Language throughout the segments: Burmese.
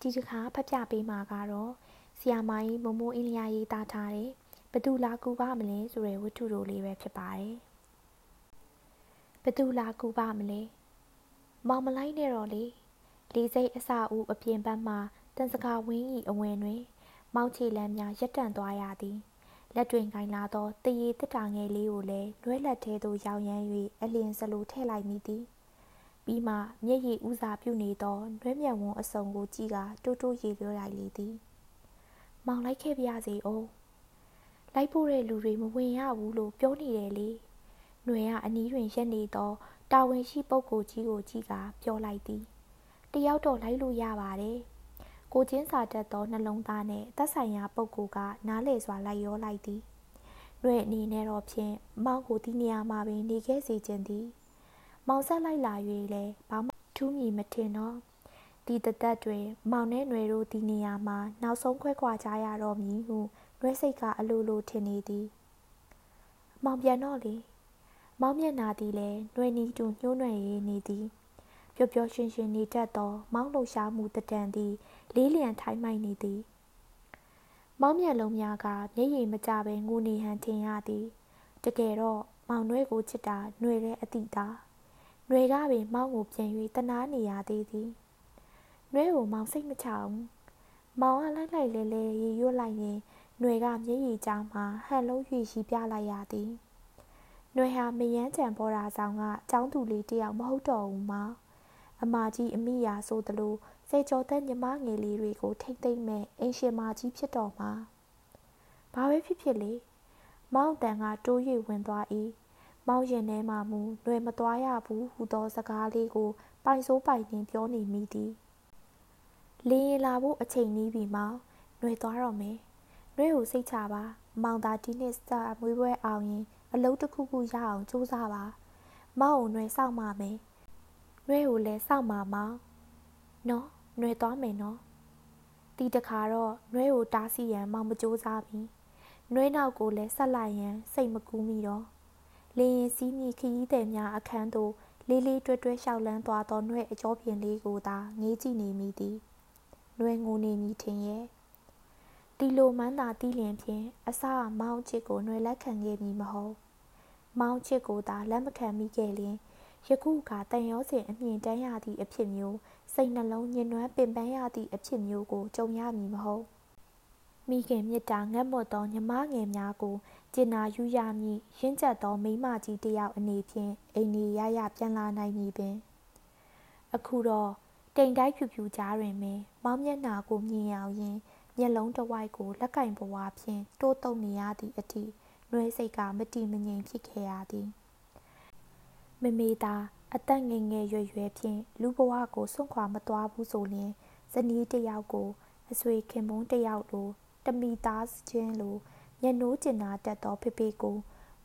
ဒီတစ်ခါဖတ်ပြပေးမှာကတော့ဆီယာမိုင်းမမိုးအင်းလျာရေးသားထားတဲ့ဘသူလာကူပါမလဲဆိုတဲ့ဝတ္ထုတို့လေးပဲဖြစ်ပါတယ်ဘသူလာကူပါမလဲမောင်မလိုက်နဲ့တော့လေလေးစိတ်အစာဦးအပြင်ဘက်မှတန်စကာဝင်းဤအဝင်တွင် မောက်ချီလမ်းများရက်တန့်သွားရသည်လက်တွင်ကင်လာသောတရေတစ်တာငယ်လေးကိုလည်းလွှဲလက်ထဲသို့ရောက်ရမ်း၍အလျင်စလိုထည့်လိုက်မိသည် ပြီးမှမျက်ရည်ဥစာပြုနေသောနှွဲမြံဝန်းအစုံကိုကြည့်ကတိုးတိုးရေလျောလိုက်လေသည်မောင်လိုက်ခဲ့ပါရစေအောင်လိုက်ဖို့တဲ့လူတွေမဝင်ရဘူးလို့ပြောနေတယ်လေ။ຫນွေကအနီးတွင်ရက်နေသောတာဝန်ရှိပုဂ္ဂိုလ်ကြီးကိုကြည့်ကပြောလိုက်သည်။တယောက်တော့လိုက်လို့ရပါတယ်။ကိုချင်းစာတတ်သောနှလုံးသားနဲ့သက်ဆိုင်ရာပုဂ္ဂိုလ်ကနားလေစွာလိုက်ရောလိုက်သည်။နှွေအနေနဲ့တော့ဖြင့်မောင်ကိုဒီနေရာမှာပင်နေခဲ့စေခြင်းသည်။ မောင်ဆက်လိုက်လာ၍လည်းဘာမှထူးမြည်မထင်တော့ဒီတသက်တွင်မောင်နဲ့ຫນွေတို့ဒီနေရာမှာနောက်ဆုံးခွဲခွာကြရတော့မည်ဟုနှွဲစိတ်ကအလိုလိုထင်နေသည်မောင်ပြန်တော့လေမောင်မျက်နာသည်လည်းနှွဲနီးတူညှိုးနွယ်ရည်နေသည်ပျော်ပျော်ရွှင်ရွှင်နေတတ်သောမောင်လှရှားမှုတတန်သည်လေးလျံထိုင်းမိုက်နေသည်မောင်မျက်လုံးများကမျက်ရည်မကျဘဲငိုနေဟန်ထင်ရသည် တကယ်တော့မောင်နှွဲကိုချစ်တာနှွေတဲ့အတိတာ နှွေကပင်မောင်ကိုပြန်၍တနာနေရသေးသည်နှွဲကိုမောင်စိတ်မချအောင်မောင်ကလိုက်လိုက်လဲလဲရေရွတ်လိုက်ရင်ຫນွေကမျက်ရည်ကြားမှဟန်လုံး၍ရီပြလိုက်ရသည်။ຫນွေဟာမယန်းချံပေါ်တာဆောင်ကကျောင်းသူလေးတယောက်မဟုတ်တော့ဘူးမ။အမကြီးအမိယာဆိုသလိုစေကျော်သက်ညီမငယ်လေးတွေကိုထိမ့်သိမ့်မဲ့အင်ရှင်မကြီးဖြစ်တော်မှာ။ဘာပဲဖြစ်ဖြစ်လေ။မောင်တန်ကတိုး၍ဝင်သွား၏။ မောင်ရင်ထဲမှမူလွယ်မသွားရဘူးဟူသောစကားလေးကိုပိုင်ဆိုးပိုင်တင်ပြောနေမိသည်လင်းရလာဖို့အချိန်နီးပြီမောင်နှွေသွားတော့မယ်နှွေကိုစိတ်ချပါ မောင်သာဒီနှစ်စအမွေးပွဲအောင်ရင်အလုပ်တစ်ခုခုရအောင်စူးစမ်းပါမောင်ကိုနှွေစောင့်ပါမယ်နှွေကိုလည်းစောင့်ပါမောင်နော်နှွေသွားမယ်နော်ဒီတခါတော့နှွေကိုတားစီရန်မောင်မစူးစမ်းဘူးနှွေနောက်ကိုလည်းဆက်လိုက်ရန်စိတ်မကူးမိတော့ လင်းရင်စီးမိခရီးသည်များအခန်းသို့လေးလေးတွဲတွဲလျှောက်လန်းသွားသောနှွဲအကျော်ပြင်လေးကိုသာငေးကြည့်နေမိသည်နှွဲငိုနေမိထင်ရဲ့ဒီလိုမှန်းသာတီးလျင်ဖြင့်အစကမောင်ချစ်ကိုနှွယ်လက်ခံခဲ့မည်မဟုတ်မောင်ချစ်ကိုသာလက်မခံမိခဲ့လျင်ယခုကတန်ရောစင်အမြင့်တန်းရသည့်အဖြစ်မျိုးစိတ်နှလုံးညှဉ်းနှွမ်းပင်ပန်းရသည့်အဖြစ်မျိုးကိုကြုံရမည်မဟုတ်မိခင်မြတ်တာငတ်မွတ်သောညီမငယ်များကို ကျင်နာယူရမည်ရင့်ကျက်သောမိမကြီးတယောက်အနေဖြင့်အိမ်နေရရပြန်လာနိုင်မည်ပင်အခုတော့တိမ်တိုက်ဖြူဖြူကြားတွင်ပင်မောင်မျက်နာကိုမြင်အောင်ရင်မျက်လုံးတစ်ဝိုက်ကိုလက်ကင်ဘဝဖြင့်တိုးတုံနေရသည့်အထိနှွေးစိတ်ကမတိမငြိမ်ဖြစ်ခဲ့ရသည်မမေသာအသက်ငယ်ငယ်ရွယ်ရွယ်ဖြင့်လူဘဝကိုစွန့်ခွာမသွားဘူးဆိုလျှင်ဇနီးတစ်ယောက်ကိုအဆွေခင်ပွန်းတစ်ယောက်လိုတမီသားချင်းလို ညနိုးကျင်နာတတ်သောဖေဖေကို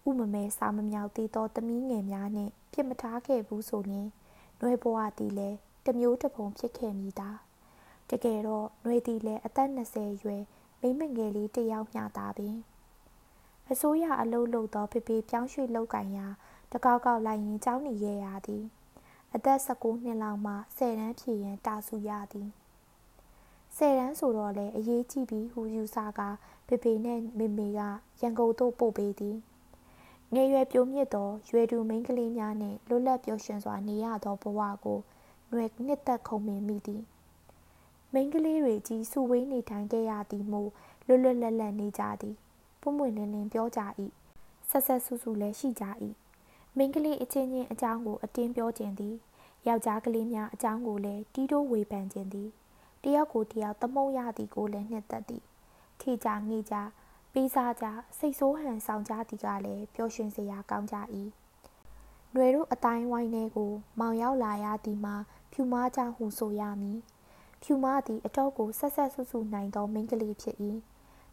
ဥမမဲစာမမြောက်သေးသောသမီးငယ်များနှင့်ပြစ်မထားခဲ့ဘူးဆိုလျှင်နှွေဘဝသည်လည်းတမျိုးတစ်ပုံဖြစ်ခဲ့မိသားတကယ်တော့ຫນွေတီလည်းအသက်20ရွယ်မိမငယ်လေးတယောက်မျှသာပင်အစိုးရအလုပ်လုပ်သောဖေဖေပြောင်းရွှေ့လောက်ကင်ရာတကောက်ကောက်လိုက်ရင်ကြောင်းနေရရသည်အသက်19နှစ်လောက်မှ10တန်းဖြည့်ရန်တာဆူရသည်10တန်းဆိုတော့လေအရေးကြီးပြီဟူယူဆက ဖေဖေနဲ့မေမေကရန်ကုန်သို့ပို့ပေးသည်ငယ်ရွယ်ပြိုမြင့်သောရွယ်တူမိန်းကလေးများနှင့်လွတ်လပ်ပျော်ရွှင်စွာနေရသောဘဝကိုຫນွေနှစ်သက်ခုံမင်မိသည်မိန်းကလေးတွေကြီးစုဝေးနေထိုင်ခဲ့ရသည်မို့လွတ်လွတ်လပ်လပ်နေကြသည်ပွင့်ပွင့်လင်းလင်းပြောကြ၏ဆက်ဆက်ဆူဆူလည်းရှိကြ၏မိန်းကလေးအချင်းချင်းအကြောင်းကိုအတင်းပြောခြင်းသည်ယောက်ျားကလေးများအကြောင်းကိုလည်းတီးတိုးဝေဖန်ခြင်းသည်တယောက်ကိုတယောက်သမုံရသည်ကိုလည်းနှစ်သက်သည် ထိကြငေးကြပေးစားကြစိတ်ဆိုးဟန်ဆောင်ကြသည်ကလည်းပျော်ရွှင်စရာကောင်းကြ၏ຫນွေတို့အတိုင်းဝိုင်းထဲကို မောင်ရောက်လာရသည်မှာဖြူမားကြောင့်ဟုဆိုရမည်ဖြူမသည်အတော့ကိုဆက်ဆက်ဆူဆူနိုင်သောမိန်းကလေးဖြစ်၏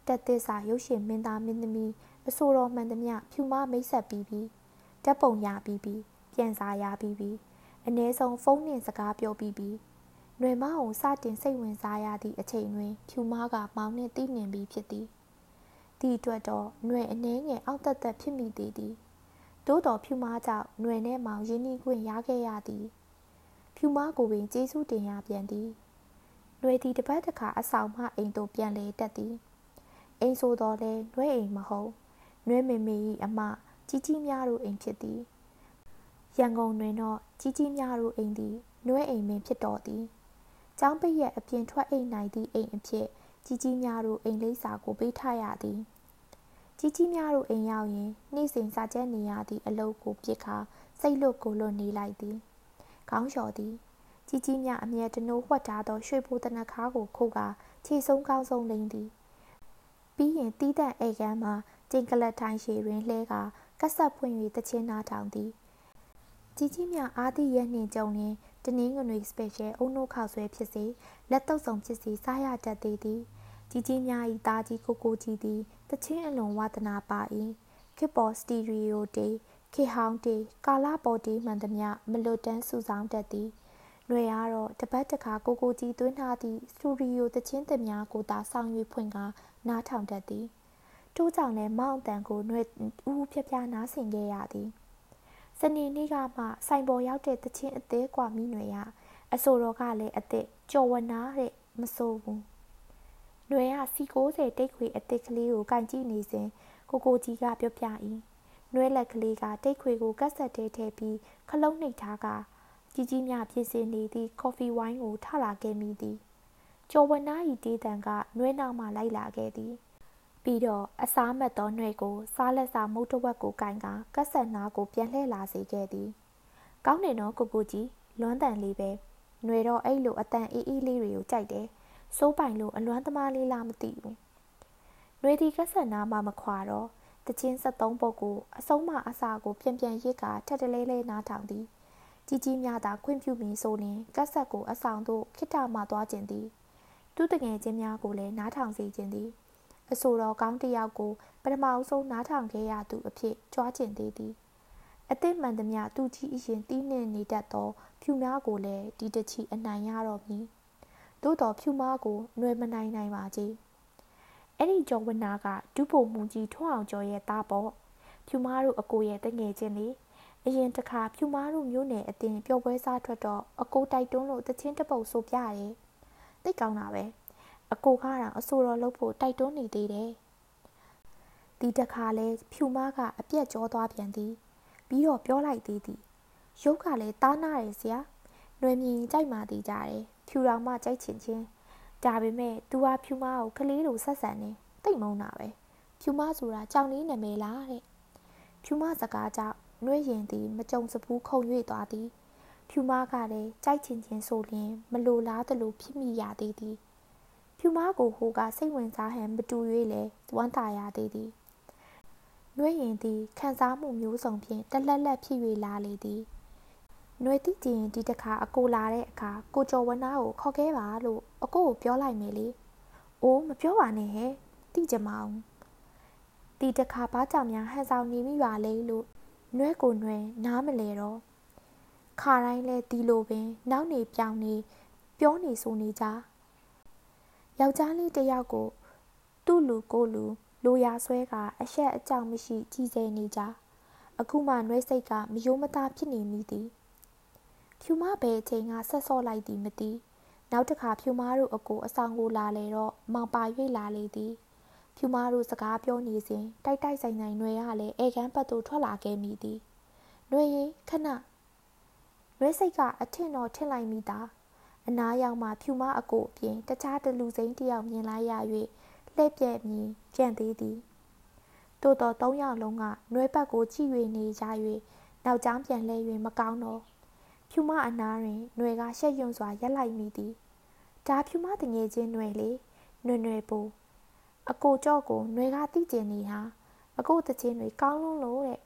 တက်သစ္စာရုပ်ရှင်မင်းသားမင်းသမီးအဆိုတော်မှန်သမျှဖြူမမိတ်ဆက်ပြီးပြီးဓာတ်ပုံရပြီးပြီးပြန်စာရပြီးပြီးအ ਨੇ ဆုံးဖုန်းနှင့်စကားပြောပြီးပြီး ຫນွေမအောင်စတင်စိတ်ဝင်စားရသည့်အချိန်တွင် ဖြူမကမောင်နှင့်သိမြင်ပြီးဖြစ်သည်ဒီအတွက်တော့ຫນွေအနှဲငယ်အောက်တက်တက်ဖြစ်မိသေးသည်သို့တော်ဖြူမကြောင့်ຫນွေနဲ့မောင်ရင်းနှီးခွင့်ရခဲ့ရသည်ဖြူမကိုပင်ကျေးဇူးတင်ရပြန်သည် နှွေသည်တပတ်တစ်ခါအဆောင်မှအိမ်သို့ပြန်လေတက်သည်အိမ်ဆိုတော့လဲနှွေအိမ်မဟုတ်နှွေမေမေ၏အမကြီးကြီးများတို့အိမ်ဖြစ်သည်ရန်ကုန်တွင်တော့ကြီးကြီးများတို့အိမ်သည်နှွေအိမ်မင်းဖြစ်တော်သည် ကျောင်းပိတ်ရက်အပြင်ထွက်အိမ်နိုင်သည့်အိမ်အဖြစ်ကြီးကြီးများတို့အိမ်လိပ်စာကိုပေးထားရသည်ကြီးကြီးများတို့အိမ်ရောက်ရင်နေ့စဉ်စာချက်နေရသည့်အလုပ်ကိုပြစ်ခါစိတ်လွတ်ကိုလွတ်နေလိုက်သည်ခေါင်းလျှော်သည်ကြီးကြီးများအမြဲတနိုးဝှက်ထားသောရွှေဘိုးတနခါကိုခုတ်ကာခြေဆုံးကောင်းဆုံးလိမ့်သည်ပြီးရင်တီးတန့်ဧကန်းမှာကျင်ကလတ်ထိုင်ရှည်တွင်လှဲကာကက်ဆက်ဖွင့်၍တချင်းနာထောင်သည်ကြီးကြီးများအားသည့်ရဲ့နှင်ကြုံရင် တနင်္ဂနွေ special အုံနှုတ်ခောက်ဆွဲဖြစ်စေလက်တုပ်ဆောင်ဖြစ်စေစားရတတ်သေးသည်ကြီးကြီးများဤသားကြီးကိုကိုကြီးသည်တချင်းအလွန်ဝါသနာပါ၏ခေပေါ်စတီရီယိုတေခေဟောင်းတေကာလာပေါ်တီမှန်သမျှမလွတ်တမ်းစုဆောင်တတ်သည်လွယ်ရတော့တပတ်တခါကိုကိုကြီးသွင်းထားသည့်စတူဒီယိုတချင်းသများကိုသာဆောင်၍ဖွင့်ကနားထောင်တတ်သည်တိုးကြောင်နဲ့မောင်းအတန်ကိုနှွေဦးဖြပြဖြနားဆင်ခဲ့ရသည် စနေနေ့ကမှဆိုင်ပေါ်ရောက်တဲ့တချင်းအသေးကွာမိနွေရအဆိုတော်ကလည်းအသက်ကြော်ဝနာတဲ့မဆိုးဘူးနွေကစီ60တိတ်ခွေအသက်ကလေးကိုကင်ကြည့်နေစဉ်ကိုကိုကြီးကပြောပြ၏နွေလက်ကလေးကတိတ်ခွေကိုကတ်ဆက်သေးသေးပြီးခလုံးနှိပ်ထားကကြီးကြီးများပြည့်စင်နေသည့်ကော်ဖီဝိုင်းကိုထလာခဲ့မိသည်ကျော်ဝနာ၏တေးတံကနွေနောက်မှလိုက်လာခဲ့သည် ပြီးတော့အစားမတ်သောနှွေကိုစားလက်စာမုတ်တဝက်ကိုကင်ကကက်ဆက်နာကိုပြန်လှည့်လာစေခဲ့သည်။ကောင်းတယ်နော်ကိုကိုကြီးလွမ်းတန်လေးပဲ။နှွေတော့အဲ့လိုအတန်အေးအေးလေးတွေကိုကြိုက်တယ်။စိုးပိုင်လို့အလွမ်းသမားလေးလားမသိဘူး။နှွေဒီကက်ဆက်နာမှမခွာတော့တချင်း73ပုတ်ကိုအဆုံးမအစာကိုပြန်ပြန်ရစ်ကထက်တလဲလဲနားထောင်သည်။ကြီးကြီးများသာခွင့်ပြုပြီးဆိုရင်ကက်ဆက်ကိုအဆောင်သို့ခိတ္တမှသွားခြင်းသည်။သူ့တငယ်ချင်းများကိုလည်းနားထောင်စေခြင်းသည်။ အဆိုတော်ကောင်းတယောက်ကိုပထမအဆုံးနားထောင်ခဲ့ရသူအဖြစ်ကြွားကျင်သေးသည်အသည့်မှန်သမျှသူကြီးအရင်တီးနှင့်နေတတ်သောဖြူများကိုလည်းဒီတချီအနိုင်ရတော့မည်သို့တော်ဖြူမားကိုနှွယ်မနိုင်နိုင်ပါကြီးအဲ့ဒီကျော်ဝနာကဒုဗိုလ်မှူးကြီးထွန်းအောင်ကျော်ရဲ့သားပေါ့ဖြူမားတို့အကိုရဲ့တငယ်ချင်းလေအရင်တခါဖြူမားတို့မျိုးနယ်အတင်းပျော်ပွဲစားထွက်တော့အကိုတိုက်တွန်းလို့တချင်းတပုတ်ဆိုပြတယ်သိကောင်းတာပဲ အကိုကတော့အဆိုတော်လုပ်ဖို့တိုက်တွန်းနေသေးတယ်ဒီတခါလဲဖြူမားကအပြက်ကြောသွားပြန်သည်ပြီးတော့ပြောလိုက်သေးသည်ရုပ်ကလည်းတားနာတယ်ဆရာနှွေမြင်ကြိုက်မှတည်ကြတယ်ဖြူတော်မှကြိုက်ချင်ချင်းဒါပေမဲ့သူဟာဖြူမကိုကလေးလိုဆက်ဆံနေတိတ်မုန်းတာပဲဖြူမဆိုတာကြောင်လေးနာမည်လားတဲ့ဖြူမစကားကြောင့်နှွေးရင်သည်မကြုံစဘူးခုံ၍သွားသည်ဖြူမကလည်းကြိုက်ချင်ချင်းဆိုလျင် မလိုလားသလိုဖြစ်မိရသေးသည် ဖြူမကိုဟိုကစိတ်ဝင်စားဟန်မတူ၍လဲဝမ်းသာရသေးသည်နှွေးရင်သည်ခံစားမှုမျိုးစုံဖြင့်တလက်လက်ဖြစ်၍လာလေသည်ຫນွေတိကျင်ဒီတခါအကိုလာတဲ့အခါကိုကျော်ဝနာကိုခေါ်ခဲ့ပါလို့အကိုကိုပြောလိုက်မယ်လေ။အိုးမပြောပါနဲ့ဟဲ့။တိကြမအောင်။ဒီတခါဘာကြောင့်များဟန်ဆောင်နေမိပါလဲလို့နွဲကိုနွဲနားမလဲတော့ခါတိုင်းလဲဒီလိုပင် နောက်နေပြောင်းနေပြောနေဆိုနေကြ ယောက်ျားလေးတစ်ယောက်ကို သူ့လူကိုလူလိုရာဆွဲကအရှက်အကြောက်မရှိကြည်စဲနေကြအခုမှနှွဲစိတ်ကမယိုးမသားဖြစ်နေမိသည်ဖြူမဘဲအချိန်ကဆက်ဆော့လိုက်သည်မသိနောက်တစ်ခါဖြူမတို့အကိုအဆောင်ကိုလာလေတော့မောင်ပါ၍လာလေသည်ဖြူမတို့စကားပြောနေစဉ်တိုက်တိုက်ဆိုင်ဆိုင်နှွဲရလဲဧကန်းပတ်သို့ထွက်လာခဲ့မိသည်နှွဲရင်ခဏနှွဲစိတ်ကအထင်တော်ထင်လိုက်မိသား အနားရောက်မှဖြူမအကိုအပြင်တခြားတလူစိမ့်တယောက်မြင်လိုက်ရ၍လှည့်ပြဲမြင်ကြံ့သေးသည်တိုးတော်သုံးယောက်လုံးကနှွဲဘက်ကိုကြည့်၍နေကြ၍နောက်ကျောင်းပြန်လှည့်၍မကောင်းတော့ဖြူမအနာတွင်နှွဲကရှက်ယွံစွာရက်လိုက်မိသည်ဒါဖြူမတငယ်ချင်းနှွဲလေနှွဲနှွဲပူအကိုကြော့ကိုနှွဲကတိကျင်နေဟာအကိုတချင်းတွေကောင်းလွန်းလို့တဲ့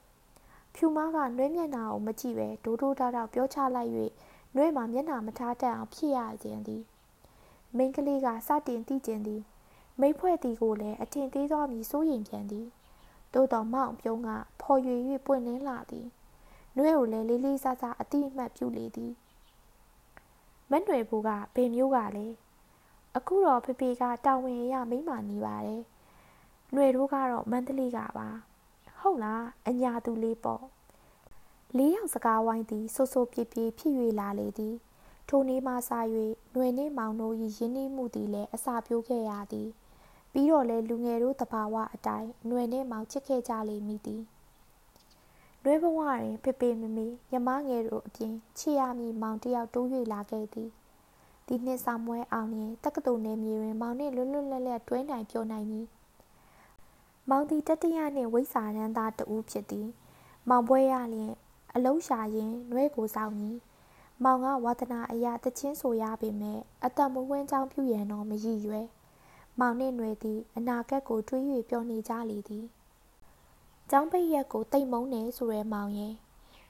ဖြူမကနှွဲမျက်နှာကိုမကြည့်ပဲဒိုးဒိုးတောက်တောက်ပြောချလိုက်၍ နှွေးမှာမျက်နှာမထားတတ်အောင်ဖြစ်ရခြင်းသည်မိန်းကလေးကစတင်တိကျင်သည်မိဖွဲ့တီကိုလည်းအထင်သေးသောမည်စိုးရင်ပြန်သည်သို့တော်မောင်ပြုံးကဖော်ရွေ၍ပွင့်လင်းလာသည်နှွဲကိုလည်းလေးလေးစားစားအတိအမှတ်ပြုလေသည်မနှွယ်ဘူးကဘယ်မျိုးကလဲအခုတော့ဖေဖေကတာဝန်ရမိမနေပါတယ်နှွယ်တို့ကတော့မန္တလေးကပါဟုတ်လားအညာသူလေးပေါ့ လေးယောက်စကားဝိုင်းသည်ဆိုးဆိုးပြေးပြေးဖြစ်၍လာလေသည် ထိုနေ့မှစ၍ຫນွေနှင့်မောင်တို့၏ရင်းနှီးမှုသည်လည်းအစာပြိုးခဲ့ရသည်ပြီးတော့လည်းလူငယ်တို့သဘာဝအတိုင်းຫນွေနှင့်မောင်ချစ်ခဲ့ကြလိမ့်မည်သည်နှွေးဘဝတွင်ဖေဖေမမေယမငယ်တို့အပြင်ချစ်ရမည်မောင်တယောက်တိုး၍လာခဲ့သည်ဒီနှစ်ဆောင်ပွဲအောင်ရင်တက္ကသိုလ်နယ်မြေတွင်မောင်နှင့်လွတ်လွတ်လပ်လပ်တွဲနိုင်ပြောနိုင်မည်မောင်သည်တတိယနှင့်ဝိစာရန်သားတဦးဖြစ်သည်မောင်ပွဲရလျင် အလုံးရှာရင်နှွဲကိုစောင့်မည်မောင်ကဝါသနာအရာတချင်းဆိုရပေမဲ့အတမဝင်းကြောင်းပြူရန်တော့မရည်ရွယ်မောင်နှင့်နှွေသည်အနာဂတ်ကိုတွေး၍ပျော်နေကြလေသည်ကျောင်းပိတ်ရက်ကိုတိတ်မုန်းနေဆိုရဲမောင်ရဲ့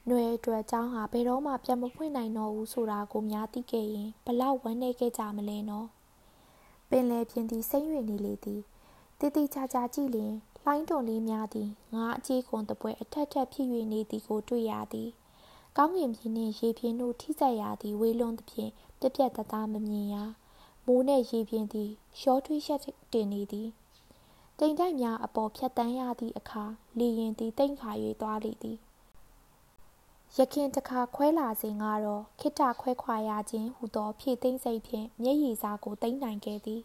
ຫນွေအတွက်ကျောင်းဟာဘယ်တော့မှပြန်မဖွင့်နိုင်တော့ဘူးဆိုတာကိုများသိခဲ့ရင်ဘလောက်ဝမ်းနည်းခဲ့ကြမလဲနော်ပင်လယ်ပြင်သည်စိမ့်၍နေလေသည်တိတိကျကျကြည့်လျင် လှိုင်းတွန်လေးများသည်ငါအကြီးကွန်တပွဲအထက်ထက်ဖြစ်၍နေသည်ကိုတွေ့ရသည်ကောင်းကင်ပြင်နှင့်ရေပြင်တို့ထိစပ်ရာသည်ဝေလွန်သဖြင့်ပြက်ပြက်သားသားမမြင်ရမိုးနှင့်ရေပြင်သည်ရှောထွေးချက်တင်နေသည်တိမ်တိုက်များအပေါ်ဖြတ်တန်းရသည့်အခါလေရင်သည်တိမ်ခါ၍သွားလေသည်ရခင်တခါခွဲလာစဉ်ကတော့ခိတခွဲခွာရခြင်းဟူသောဖြည့်သိမ့်စိတ်ဖြင့်မျက်ရည်စားကိုတိမ့်နိုင်ခဲ့သည်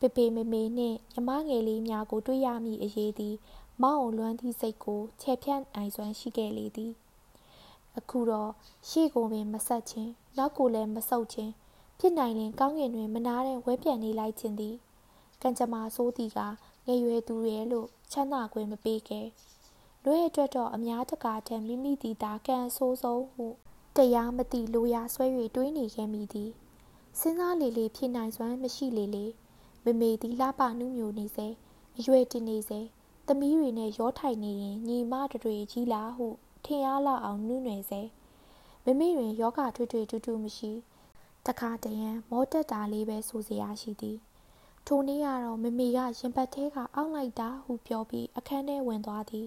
ပေပေမေမေနှင့်မြမငယ်လေးများကိုတွေ့ရမည့်အရေးသည်မောင်လွမ်းသည့်စိတ်ကိုချေဖြန့်နိုင်စွမ်းရှိခဲ့လေသည်အခုတော့ရှေ့ကိုပင်မဆက်ခြင်းနောက်ကိုလည်းမဆုပ်ခြင်းဖြစ်နိုင်ရင်ကောင်းကင်တွင်မနာတဲ့ဝဲပြန်နေလိုက်ခြင်းသည်ကံကြမ္မာဆိုးသည်ကငယ်ရွယ်သူရဲ့လို့ချမ်းသာခွင့်မပေးခဲ့လွဲအတွက်တော့အများတကာထက်မိမိသည်သာကံဆိုးဆုံးဟုတရားမသိလိုရာဆွဲ၍တွေးနေခဲ့မိသည်စဉ်းစားလေလေဖြစ်နိုင်စွမ်းမရှိလေလေ မမေသည်လှပနှူးမျိုးနေစေအရွယ်တင်နေစေသမီးတွေနဲ့ရောထိုင်နေရင်ညီမတွေကြီးလားဟုထင်အားလောက်အောင်နှူးနယ်စေမမေတွင်ယောဂထွေထွေတူတူမရှိတခါတရံမောတက်တာလေးပဲဆိုစရာရှိသည်ထိုနေ့ကတော့မမေကရင်ပတ်သေးကအောက်လိုက်တာဟုပြောပြီးအခန်းထဲဝင်သွားသည်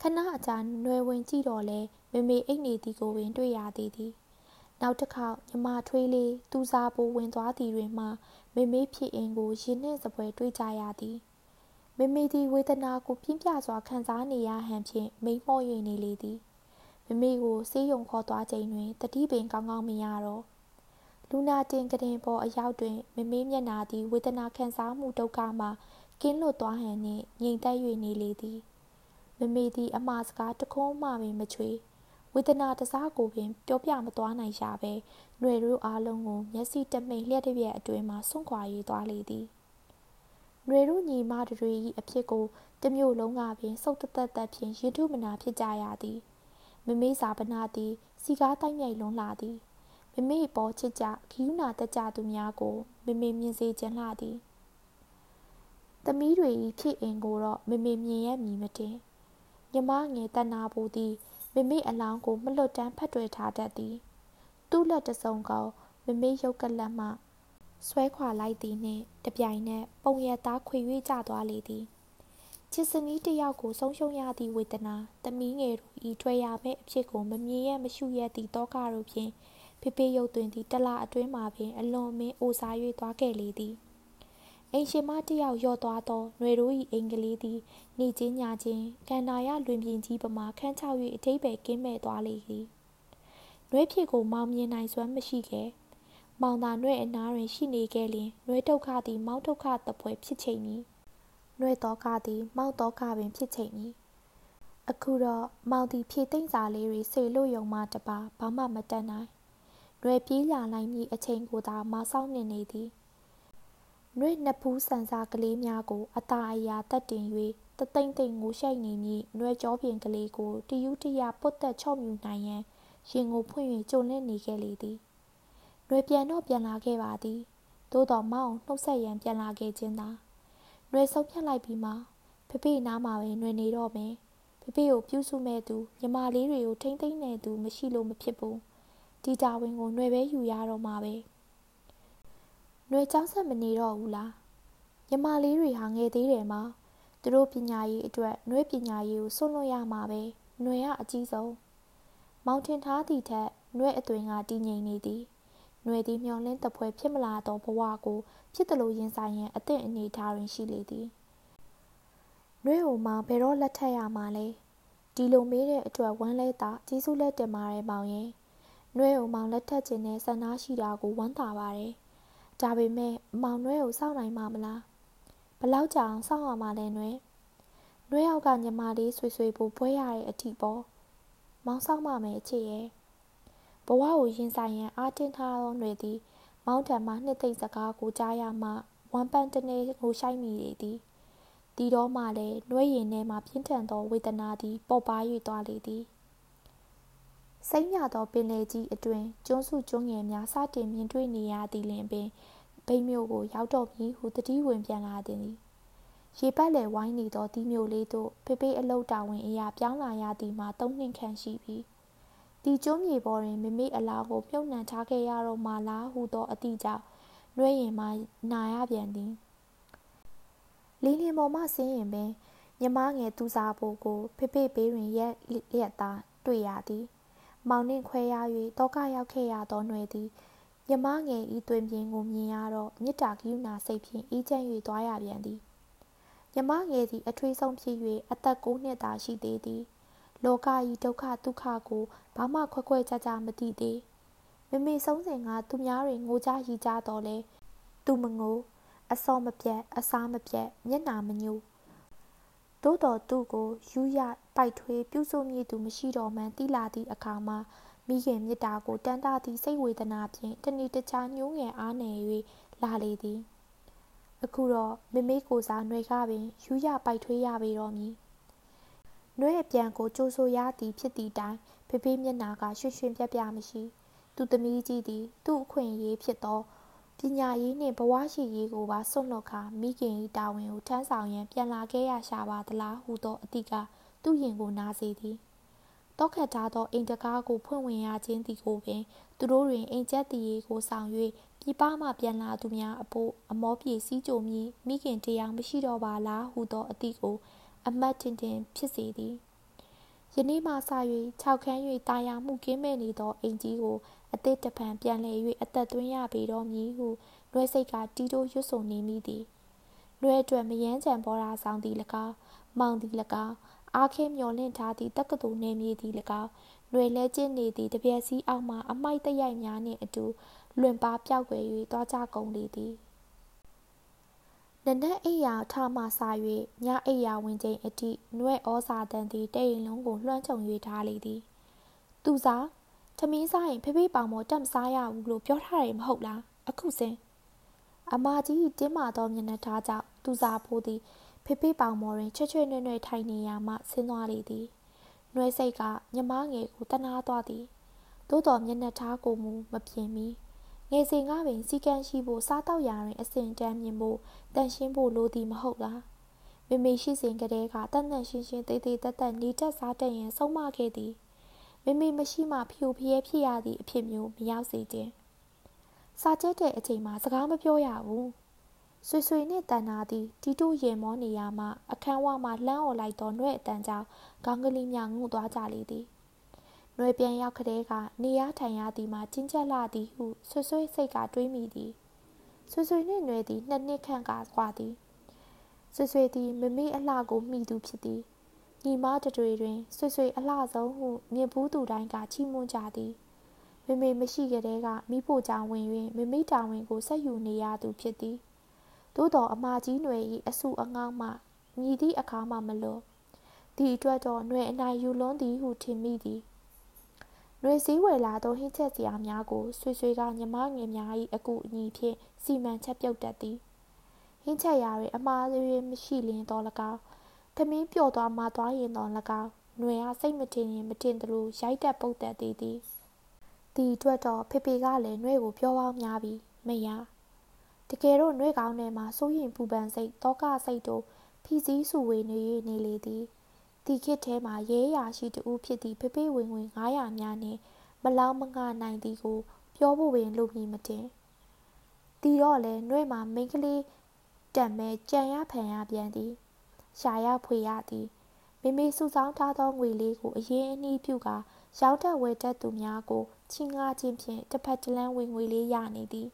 ခဏအကြာနွယ်ဝင်ကြည့်တော့လဲမမေအိတ်နေသည်ကိုပင်တွေ့ရသေးသည် နောက်တစ်ခေါက်ညီမထွေးလေးသူစားပိုးဝင်သွားသည်တွင်မှမေမေဖြစ်အင်းကိုရင်နှင့်စပွဲတွေ့ကြရသည်မေမေသည်ဝေဒနာကိုပြင်းပြစွာခံစားနေရဟန်ဖြင့်မိန်မော့၍နေလေသည်မေမေကိုဆေးရုံခေါ်သွားချိန်တွင်တတိပင်ကောင်းကောင်းမရတော့လူနာတင်ကတင်ပေါ်အရောက်တွင်မမေးမျက်နာသည်ဝေဒနာခံစားမှုဒုက္ခမှကင်းလွတ်သွားဟန်နှင့်ငြိမ်သက်၍နေလေသည်မမေသည်အမှားစကားတခုံးမှပင်မချွေ ဝေဒနာတစားကိုပင်ပြောပြမသွားနိုင်ရှာပဲຫນွေတို့အားလုံးကိုမျက်စိတမိန်လျှက်တစ်ပြက်အတွင်းမှဆွန့်ခွာ၍သွားလေသည်ຫນွေတို့ညီမတွေ၏အဖြစ်ကိုတမျိုးလုံးကပင်စုတ်တသက်သက်ဖြင့်ရင်ထုမနာဖြစ်ကြရသည်မမေးစာပနာသည်စီကားတိုက်မြိုက်လွန်လာသည်မမေပေါ်ချစ်ကြဂိယူနာတက်ကြသူများကိုမမေမြင်စေခြင်းလှသည်သမီးတွေ၏ဖြစ်အင်ကိုတော့မမေမြင်ရမည်မတင်မြမငယ်တနာပူသည် မမေအလောင်းကိုမလွတ်တမ်းဖတ်တွေ့ထားတတ်သည်သူ့လက်တစုံကောင်မမေရုပ်ကလတ်မှဆွဲခွာလိုက်သည်နှင့်တပြိုင်နက်ပုံရသားခွေ၍ကျသွားလေသည်ချစ်စနီးတယောက်ကိုဆုံးရှုံးရသည့်ဝေဒနာသမီးငယ်တို့ဤထွက်ရမယ့်အဖြစ်ကိုမမြင်ရမရှုရသည့်တောကတို့ဖြင့်ဖေဖေရုပ်သွင်းသည့်တလအတွင်းမှာပင်အလွန်မင်းအိုစား၍သွားခဲ့လေသည် အိမ်ရှင်မတယောက်ရော့သွားသောຫນွေတို့၏အိမ်ကလေးသည်နေချင်းညချင်းကန္နာရလွင်ပြင်ကြီးပမာခန်းချောက်၍အထိပ္ပယ်ကင်းမဲ့သွားလေသည်နှွေးဖြစ်ကိုမောင်မြင်နိုင်စွမ်းမရှိခဲ့မောင်သာနှွေးအနားတွင်ရှိနေခဲ့လျင်နှွေးဒုက္ခသည်မောင်ဒုက္ခတပွဲဖြစ်ချိန်မည်နှွေးတော့ကသည်မောင်တော့ကပင်ဖြစ်ချိန်မည်အခုတော့မောင်သည်ဖြည့်သိမ့်စာလေးတွေဆေလို့ယုံမှတပါဘာမှမတတ်နိုင်နွယ်ပြေးလာလိုက်မည့်အချိန်ကိုသာမဆောက်နေနေသည် နွေနှစ်ဖူးဆန်စာကလေးများကိုအตาအရာတက်တင်၍တသိမ့်သိမ့်ငိုရှိုက်နေမည့်နွယ်ကြောပြင်ကလေးကိုတယူးတရပုတ်သက်ချော့မြူနိုင်ရန်ရင်ကိုဖွင့်၍ကြုံလင့်နေခဲ့လေသည်နွယ်ပြန်တော့ပြန်လာခဲ့ပါသည်သို့တော်မောင်နှုတ်ဆက်ရန်ပြန်လာခဲ့ခြင်းသာနွယ်ဆုံးဖြတ်လိုက်ပြီးမှဖဖေနားမှာပဲနွယ်နေတော့မယ်ဖဖေကိုပြုစုမဲ့သူညီမလေးတွေကိုထိမ့်သိမ့်နေသူမရှိလို့မဖြစ်ဘူးဒီတာဝန်ကိုຫນွေပဲယူရတော့မှာပဲ ຫນွေကြောင်းဆက်မနေတော့ဘူးလားညီမလေးတွေဟာငယ်သေးတယ်မှာသူတို့ပညာရေးအတွက်နှွေးပညာရေးကိုဆွလွတ်ရမှာပဲနှွေကအကြီးဆုံးမောင်ထင်ထားသည့်ထက်နှွေးအသွင်ကတည်ငြိမ်နေသည်နှွေသည်မျောလင်းတပွဲဖြစ်မလာသောဘဝကိုဖြစ်သလိုရင်ဆိုင်ရန်အသင့်အနေထားတွင်ရှိလေသည်နှွေးဟိုမှာဘယ်တော့လက်ထပ်ရမှာလဲဒီလိုမေးတဲ့အတွက်ဝမ်းလဲတာကျေးဇူးလက်တင်ပါတယ်မောင်ရင်နှွေးဟိုမှာလက်ထပ်ခြင်းနဲ့ဆန္ဒရှိတာကိုဝမ်းသာပါတယ် ဒါပေမဲ့မောင်နှွဲကိုစောင့်နိုင်မှာမလားဘလောက်ကြာအောင်စောင့်ရမှာလဲနှွဲနှွဲရောက်ကညီမလေးဆွေဆွေပိုပွဲရတဲ့အထီပေါ့မောင်စောင့်မမယ်အချစ်ရဲ့ဘဝကိုရင်ဆိုင်ရန်အားတင်းထားသောຫນွေသည် မောင်းထံမှနှစ်သိမ့်စကားကိုကြားရမှဝမ်ပန်တနေကိုရှိုက်မိလေသည်ဒီတော့မှလည်းနှွဲရင်ထဲမှပြင်းထန်သောဝေဒနာသည်ပေါ်ပါ၍သွားလေသည် စိမ့်မြသောပင်လယ်ကြီးအတွင်ကျွန်းစုကျွန်းငယ်များစတင်မြင်တွေ့နေရသည်လင်ပင်ဗိမ့်မြို့ကိုရောက်တော့မည်ဟုတတိဝင်ပြန်လာသည်ရေပတ်လည်ဝိုင်းနေသောဒီမျိုးလေးတို့ဖေဖေအလုတ်တာဝန်အရာပြောင်းလာရသည်မှာသုံးနှစ်ခန့်ရှိပြီဒီကျွန်းမြေပေါ်တွင်မမေအလားကိုပြုံနှံထားခဲ့ရတော့မှလားဟုသောအသည့်ကြောင့်နှွဲရင်မှနာရပြန်သည်လင်းလင်းပေါ်မှဆင်းရင်ပင်မြမငယ်သူစားဖို့ကိုဖေဖေဘေးတွင်ရက်ရက်သားတွေ့ရသည် မောင်နှင့်ခွဲရ၍တောကရောက်ခဲ့ရသောຫນွေသည်မြမငယ်ဤတွင်ပြင်ကိုမြင်ရတော့မေတ္တာကရုဏာစိတ်ဖြင့်အေးချမ်း၍သွားရပြန်သည်မြမငယ်သည်အထွေးဆုံးဖြစ်၍အသက်9နှစ်သာရှိသေးသည်လောကဤဒုက္ခဒုက္ခကိုဘာမှခွက်ခွက်ကြကြမသိသေးမမေဆုံးစဉ်ကသူများတွေငိုကြရီကြတော့လဲသူမငိုအစောမပြတ်အစားမပြတ်မျက်နာမညို့သို့တော်သူ့ကိုယူရ ပိုက်ထွေးပြုစုမိသူမရှိတော်မှန်တိလာသည့်အခါမှာမိခင်မြစ်တာကိုတန်တာသည့်စိတ်ဝေဒနာဖြင့်တဏှီတခြားညှိုးငယ်အားနယ်၍လာလေသည်အခုတော့မမေကိုစားຫນွေကပင်ယူရပိုက်ထွေးရပေတော်မည်နှွဲအပြန်ကိုကြိုးဆိုရသည်ဖြစ်သည့်တိုင်ဖေဖေမျက်နာကရွှင်ရွှင်ပြပြမရှိသူသမီးကြီးသည်သူ့အခွင့်အရေးဖြစ်သောပညာရေးနှင့်ဘဝရှိရေးကိုပါစွန့်လွတ်ခါမိခင်၏တာဝန်ကိုထမ်းဆောင်ရန်ပြန်လာခဲ့ရရှာပါသလားဟုသောအသည့်က သူ့ရင်ကိုနားစေသည်တောခတ်ထားသောအိမ်တကားကိုဖွင့်ဝင်ရခြင်းသည်ကိုပင်သူတို့တွင်အိမ်ကျက်တည်ရေးကိုဆောင်၍ပြပမှပြန်လာသူများအဖို့အမောပြေစည်းကြိုမည်မိခင်တရားမရှိတော့ပါလားဟုသောအသည့်ကို အမတ်တင်တင်ဖြစ်စေသည်ယနေ့မှစ၍၆ခန်း၍တာယာမှုကင်းမဲ့နေသောအိမ်ကြီးကိုအသစ်တပံပြန်လည်၍အသက်သွင်းရပေတော့မည်ဟုနှွဲစိတ်ကတီးတိုးရွတ်ဆိုနေမိသည်နှွဲအတွက်မယန်းချံပေါ်တာဆောင်သည်၎င်းမောင်သည်၎င်း အားခဲမျောလင့်ထားသည့်တက္ကသိုလ်နေမြေသည်၎င်းຫນွေလဲကျင်းနေသည့်တပြက်စီးအောက်မှအမိုက်တရိုက်များနှင့်အတူလွင်ပါပြောက်ွယ်၍သွားကြကုန်လေသည်နနက်အိယာထမှစ၍ညအိယာဝင်ချိန်အထိနှွဲ့ဩစာတန်သည်တအိမ်လုံးကိုလွှမ်းခြုံ၍ထားလေသည်သူစားထမင်းစားရင်ဖေဖေပေါင်မော်တက်မစားရဘူးလို့ပြောထားတယ်မဟုတ်လားအခုစင်အမကြီးတင်းမာသောမျက်နှာထားကြောင့်သူစားဖိုးသည် ဖေဖေပေါင်မော်တွင်ချွတ်ချွတ်နွဲ့နွဲ့ထိုင်နေရမှဆင်းသွားလေသည်နှွဲစိတ်ကညမငယ်ကိုတနာသွားသည်သို့တော်မျက်နှာထားကိုမူမပြင်မီငယ်စဉ်ကပင်စီကံရှိဖို့စားတော့ရာတွင်အစဉ်တန်းမြင်ဖို့တန်ရှင်းဖို့လိုသည်မဟုတ်လားမေမေရှိစဉ်ကတည်းကတန်တန်ရှင်းရှင်းတေးသေးတတ်တတ်နေတတ်စားတတ်ရင်ဆုံးမခဲ့သည်မေမေမရှိမှဖြူဖျဲဖြစ်ရသည့်အဖြစ်မျိုးမရောက်စေခြင်းစာကျက်တဲ့အချိန်မှာစကားမပြောရဘူး ဆွေဆွေနှင့်တန်နာသည်တီတိုရင်မောနေရမှအခန်းဝမှလှမ်းអော်လိုက်သောနှဲ့အတန်းကြောင့်ခေါင်းကလေးများငုသွားကြလေသည်နှွေပြန်ရောက်ကလေးကနေရထိုင်ရသည်မှာချင်းချက်လာသည်ဟုဆွေဆွေစိတ်ကတွေးမိသည်ဆွေဆွေနှင့်နှွေသည်နှစ်နှစ်ခန့်ကကွာသည်ဆွေဆွေသည်မမေအလှကိုမိသူဖြစ်သည်ညီမတတွေတွင်ဆွေဆွေအလှဆုံးဟုမြင်ဘူးသူတိုင်းကချီးမွမ်းကြသည်မေမေမရှိကြတဲ့ကမိဖို့ကြောင့်ဝင်၍မေမေတာဝန်ကိုဆက်ယူနေရသူဖြစ်သည် သို့တော်အမကြီးຫນွေ၏အဆုအငေါမှမြည်သည့်အခါမှမလွန်ဒီအတွက်တော့ຫນွေအနိုင်ယူလွန်းသည်ဟုထင်မိသည်ຫນွေစည်းဝယ်လာသောဟင်းချက်စရာများကိုဆွေဆွေကညီမငယ်များ၏အကူအညီဖြင့်စီမံချက်ပြုတ်တတ်သည်ဟင်းချက်ရာတွင်အမှားတွေမရှိလျင်တော့၎င်းသမင်းပျော်သွားမှသွားရင်တော့၎င်းຫນွေအားစိတ်မတင်ရင်မတင်သလိုရိုက်တက်ပုတ်တက်သေးသည်ဒီအတွက်တော့ဖေဖေကလည်းနှွဲကိုပြောပေါင်းများပြီးမရ တကယ်တော့နှွဲကောင်းထဲမှာစိုးရင်ပူပန်စိတ်တောကစိတ်တို့ဖီစည်းစုဝေနေ၍နေလေသည်ဒီခေတ်ထဲမှာရဲရာရှိတူဖြစ်သည့်ဖေဖေဝင်ဝင်900များနှင့်မလောင်းမငှနိုင်သည်ကို ပြောဖို့ပင်လိုမည်မတင်တီတော့လဲနှွဲမှာမိန်းကလေးတံမဲကြံရဖန်ရပြန်သည်ရှာရဖွေရသည်မိမိစုဆောင်းထားသောငွေလေးကိုအရင်အနည်းပြုကာရောင်းတတ်ဝယ်တတ်သူများကိုချင်းငါချင်းဖြင့်တစ်ဖက်တစ်လမ်းဝင်ငွေလေးရနေသည်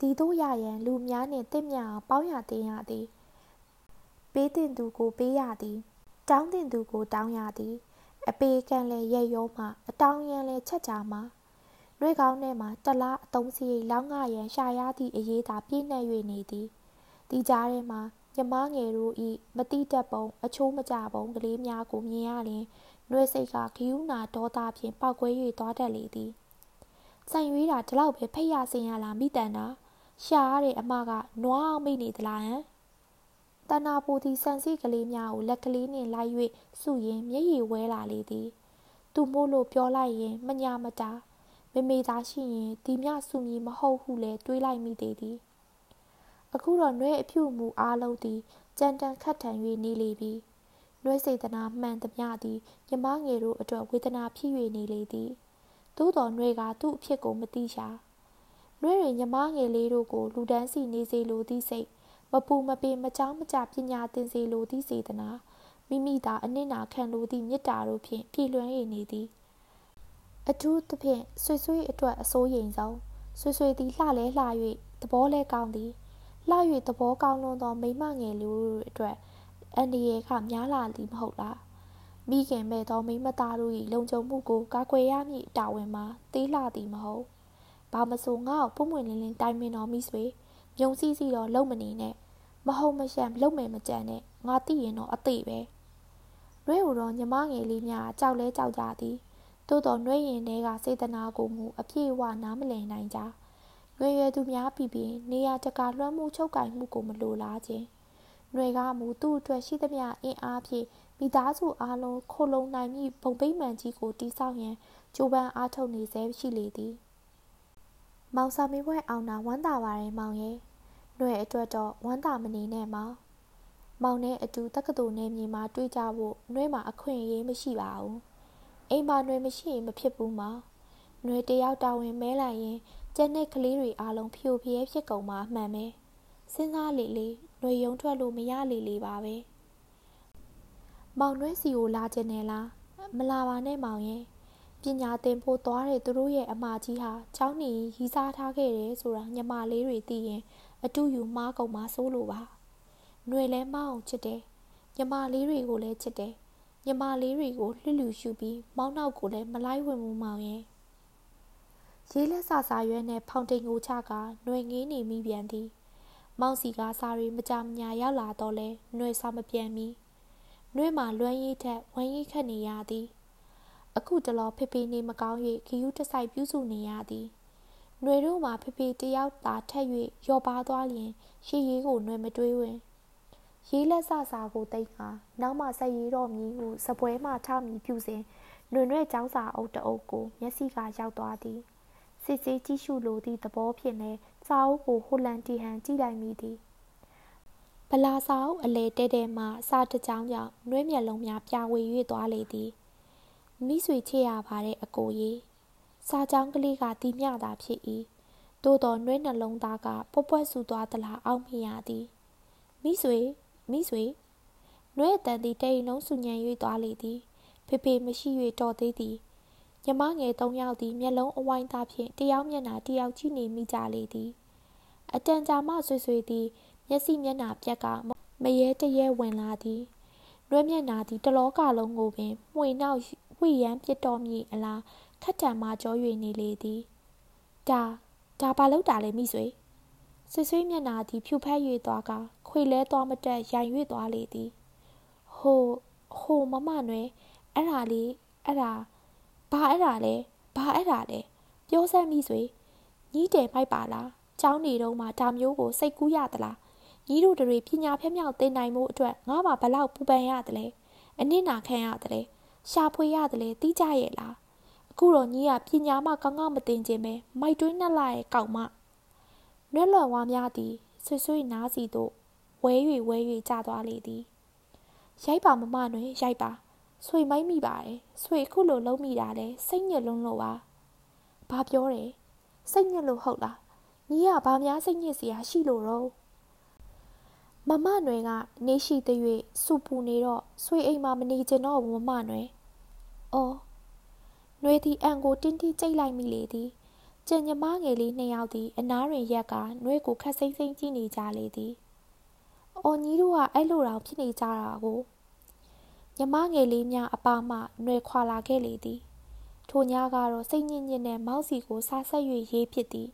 ဒီတို့ရရန်လူများနှင့်တင့်မြအောင်ပေါင်းရတင်ရသည် ပေးတင်သူကိုပေးရသည် တောင်းတင်သူကိုတောင်းရသည် အပေကံလည်းရက်ရောမှအတောင်းရန်လည်းချက်ကြမှာနှွေကောင်းထဲမှတလားအတုံးစီလောင်းငါရန်ရှာရသည့်အရေးသာပြည့်နှက်၍နေသည်ဒီကြားထဲမှာမြမငယ်တို့ဤမတိတက်ပုံအချိုးမကြပုံကလေးများကိုမြင်ရလျင်နှွေစိတ်ကဂီယူနာဒေါသဖြင့်ပောက်ကွဲ၍သွားတတ်လေသည်ဆိုင်ရွေးတာဒီလောက်ပဲဖိတ်ရစင်ရလားမိတန်တာ ရှာရတဲ့အမကနွားအောင်မိနေသလားဟမ်တဏ္ဍာပူသည်ဆန်စီကလေးများကိုလက်ကလေးနှင့်လိုက်၍စုရင်မျက်ရည်ဝဲလာလေသည်သူမို့လို့ပြောလိုက်ရင်မညာမတာမေမေသားရှိရင်ဒီမြစုမည်မဟုတ်ဟုလည်းတွေးလိုက်မိသေးသည်အခုတော့နှွဲအဖြူမူအားလုံးသည်ကြမ်းတမ်းခတ်ထန်၍နေလေပြီနှွဲစေတနာမှန်သမျှသည်မြမငယ်တို့အတွက်ဝေဒနာဖြစ်၍နေလေသည်သို့တော်နှွဲကသူ့အဖြစ်ကိုမသိရှာ နှွဲတွင်မြမငယ်လေးတို့ကိုလူဒန်းစီနေစေလိုသည့်စိတ်မပူမပေမကြောင်းမကြပညာသင်စေလိုသည့်စေတနာမိမိသာအနစ်နာခံလိုသည့်မေတ္တာတို့ဖြင့်ပြည့်လွှမ်း၍နေသည်အထူးသဖြင့်ဆွေဆွေအတွက်အစိုးရိမ်ဆုံးဆွေဆွေသည်လှလဲလှ၍သဘောလဲကောင်းသည်လှ၍သဘောကောင်းလွန်းသောမိမငယ်လူတို့အတွက်အန္တရာယ်ကများလာသည်မဟုတ်လားမိခင်မဲ့သောမိမသားတို့၏လုံခြုံမှုကိုကာကွယ်ရမည့်တာဝန်မှာသေးလှသည်မဟုတ် ဘာမဆိုငါ့ကိုပုံမှန်လင်းလင်းတိုင်ပင်တော်မိဆွေမြုံစည်းစီတော့လုံမနေနဲ့မဟုတ်မရှမ်းလုံမယ်မကြံနဲ့ငါသိရင်တော့အသေးပဲနှွဲဟူတော့ညီမငယ်လေးများကြောက်လဲကြောက်ကြသည်သို့တော်နှွဲရင်ထဲကစေတနာကိုမူအပြည့်အဝနားမလည်နိုင်ကြ။ရွယ်ရွယ်သူများပြီးပြီးနေရာတကာလွှမ်းမိုးချုပ်ကင်မှုကိုမလိုလားခြင်း။ຫນွေကမူသူ့အတွက်ရှိသမျှအင်အားဖြင့်မိသားစုအားလုံးခိုလုံနိုင်မည့်ပုံပိမှန်ကြီးကိုတိဆောက်ရန်ကြိုးပမ်းအားထုတ်နေဆဲရှိလေသည်။ မောင်စာမေးပွဲအောင်တာဝမ်းသာပါတယ်မောင်ရဲ့။နှွယ်အတွက်တော့ဝမ်းသာမနေနဲ့မောင်။မောင်နဲ့အတူတက္ကသိုလ်နယ်မြေမှာတွေ့ကြဖို့နှွယ်မှာအခွင့်အရေးမရှိပါဘူး။အိမ်မှာနှွယ်မရှိရင်မဖြစ်ဘူးမောင်။နှွယ်တယောက်တာဝန်မဲလိုက်ရင်ကျန်တဲ့ကလေးတွေအားလုံးဖြိုဖျဲဖြစ်ကုန်မှာအမှန်ပဲ။စဉ်းစားလေလေနှွယ်ယုံထွက်လို့မရလေလေပါပဲ။မောင်နှွယ်စီကိုလာခြင်းနဲ့လားမလာပါနဲ့မောင်ရဲ့။ ညာသင်ဖို့သွားတဲ့သူတို့ရဲ့အမကြီးဟာเจ้าနေရီစားထားခဲ့တယ်ဆိုတာညမလေးတွေသိရင်အတူယူမားကုန်မှာစိုးလို့ပါຫນွေလဲမအောင်ချစ်တယ်ညမလေးတွေကိုလည်းချစ်တယ်ညီမလေးတွေကိုလှလူရှုပြီးမောင်းနောက်ကိုလည်းမလိုက်ဝင်မှုမောင်ရဲ့ရေးလက်စာစာရွက်နဲ့ဖောင်တိန်ကိုချကຫນွေငေးနေမိပြန်သည် မောင်စီကစာရီမကြမညာရောက်လာတော့လဲຫນွေစာမပြန်မီနှွေမှာလွမ်းရိပ်ထက်ဝမ်းရိပ်ခတ်နေရသည် အခုတလောဖေဖေနေမကောင်း၍ခယူးတဆိုင်ပြုစုနေရသည်နှွေတို့မှာဖေဖေတယောက်သာထက်၍ရော်ပါသွားလျင်ရှေးရီးကိုနှွေမတွေးဝင်ရေးလက်စစာကိုတိတ်ဟာနောက်မှဆက်ရေးတော်မည်ဟုစပွဲမှထမည်ပြုစဉ်ຫນွေနှဲ့ចောင်းစာအုပ်တအုပ်ကိုမျက်စိကရောက်သွားသည်စစ်စစ်ကြည့်ရှုလိုသည့်သဘောဖြင့်လည်းစာအုပ်ကိုဟိုလန်တီဟန်ကြည့်လိုက်မိသည်ဗလာစာအုပ်အလဲတဲတဲမှစာတကြောင်ကြောင့်နှွေးမျက်လုံးများပြဝေ၍သွားလေသည် မိဆွေချစ်ရပါတဲ့အကိုကြီးစာကြောင်းကလေးကတီးမြတာဖြစ်၏သို့တော်နှွေးနှလုံးသားကပွက်ပွက်ဆူသွားသလားအောက်မိရသည်မိဆွေမိဆွေနှွဲ့တန်သည်တိတ်လုံးစုညံ၍သွားလေသည်ဖေဖေမရှိ၍တော်သေးသည်ညမငယ်သုံးယောက်သည်မျက်လုံးအဝိုင်းသားဖြင့်တယောက်မျက်နှာတယောက်ကြည့်နေမိကြလေသည်အတန်ကြာမှဆွေဆွေသည်မျက်စိမျက်နှာပြက်ကမရဲတရဲဝင်လာသည်နှွဲမျက်နှာသည်တလောကလုံးကိုပင်မှွေနောက် ဝိရန်ပြစ်တော်မည်အလားခတ်တံမှကြော၍နေလေသည်ဒါဒါဘာလို့တာလဲမိဆွေဆွေဆွေမျက်နှာသည်ဖြူဖက်၍သွားကခွေလဲသွားမတက်ရိုင်၍သွားလေသည်ဟိုဟိုမမနွယ်အဲ့ဒါလေးအဲ့ဒါဘာအဲ့ဒါလဲဘာအဲ့ဒါလဲပြောစမ်းမိဆွေညီးတယ်မိုက်ပါလားကျောင်းနေတော့မှဒါမျိုးကိုစိတ်ကူးရသလားညီတို့တွေပညာဖျက်မြောက်သင်နိုင်မှုအတွက်ငါမှဘလောက်ပူပန်ရတယ်လဲအနစ်နာခံရတယ်လဲ ရှာဖွေရတယ်လဲတီးကြရဲ့လားအခုတော့ညီကပညာမှကောင်းကောင်းမသိခြင်းပဲမိုက်တွင်းနဲ့လာရဲ့ကောက်မနွက်လွန်ဝါများသည်ဆွဆွေနားစီသို့ဝဲ၍ဝဲ၍ကျသွားလေသည်ရိုက်ပါမမတွင်ရိုက်ပါဆွေမိုက်မိပါတယ်ဆွေအခုလိုလုံးမိတာလဲစိတ်ညစ်လုံးလို့ပါဘာပြောတယ်စိတ်ညစ်လို့ဟုတ်လားညီကဘာများစိတ်ညစ်စရာရှိလို့တော့မမနွယ်ကနေရှိသေး၍စူပူနေတော့ဆွေအိမ်မှာမနေချင်တော့ဘူးမမနွယ် အော်နွေသည်အန်ကိုတင်းတင်းကြိတ်လိုက်မိလေသည်ကျင်ညမငယ်လေးနှစ်ယောက်သည်အနားတွင်ရက်ကနှွေးကိုခက်စိမ့်စိမ့်ကြည့်နေကြလေသည်။အော်ကြီးတို့ကအဲ့လိုတောင်ဖြစ်နေကြတာကိုညမငယ်လေးများအပါမှနှွေခွာလာခဲ့လေသည်ထိုညကတော့စိတ်ညစ်ညစ်နဲ့မောက်စီကိုစားဆက်၍ရေးဖြစ်သည်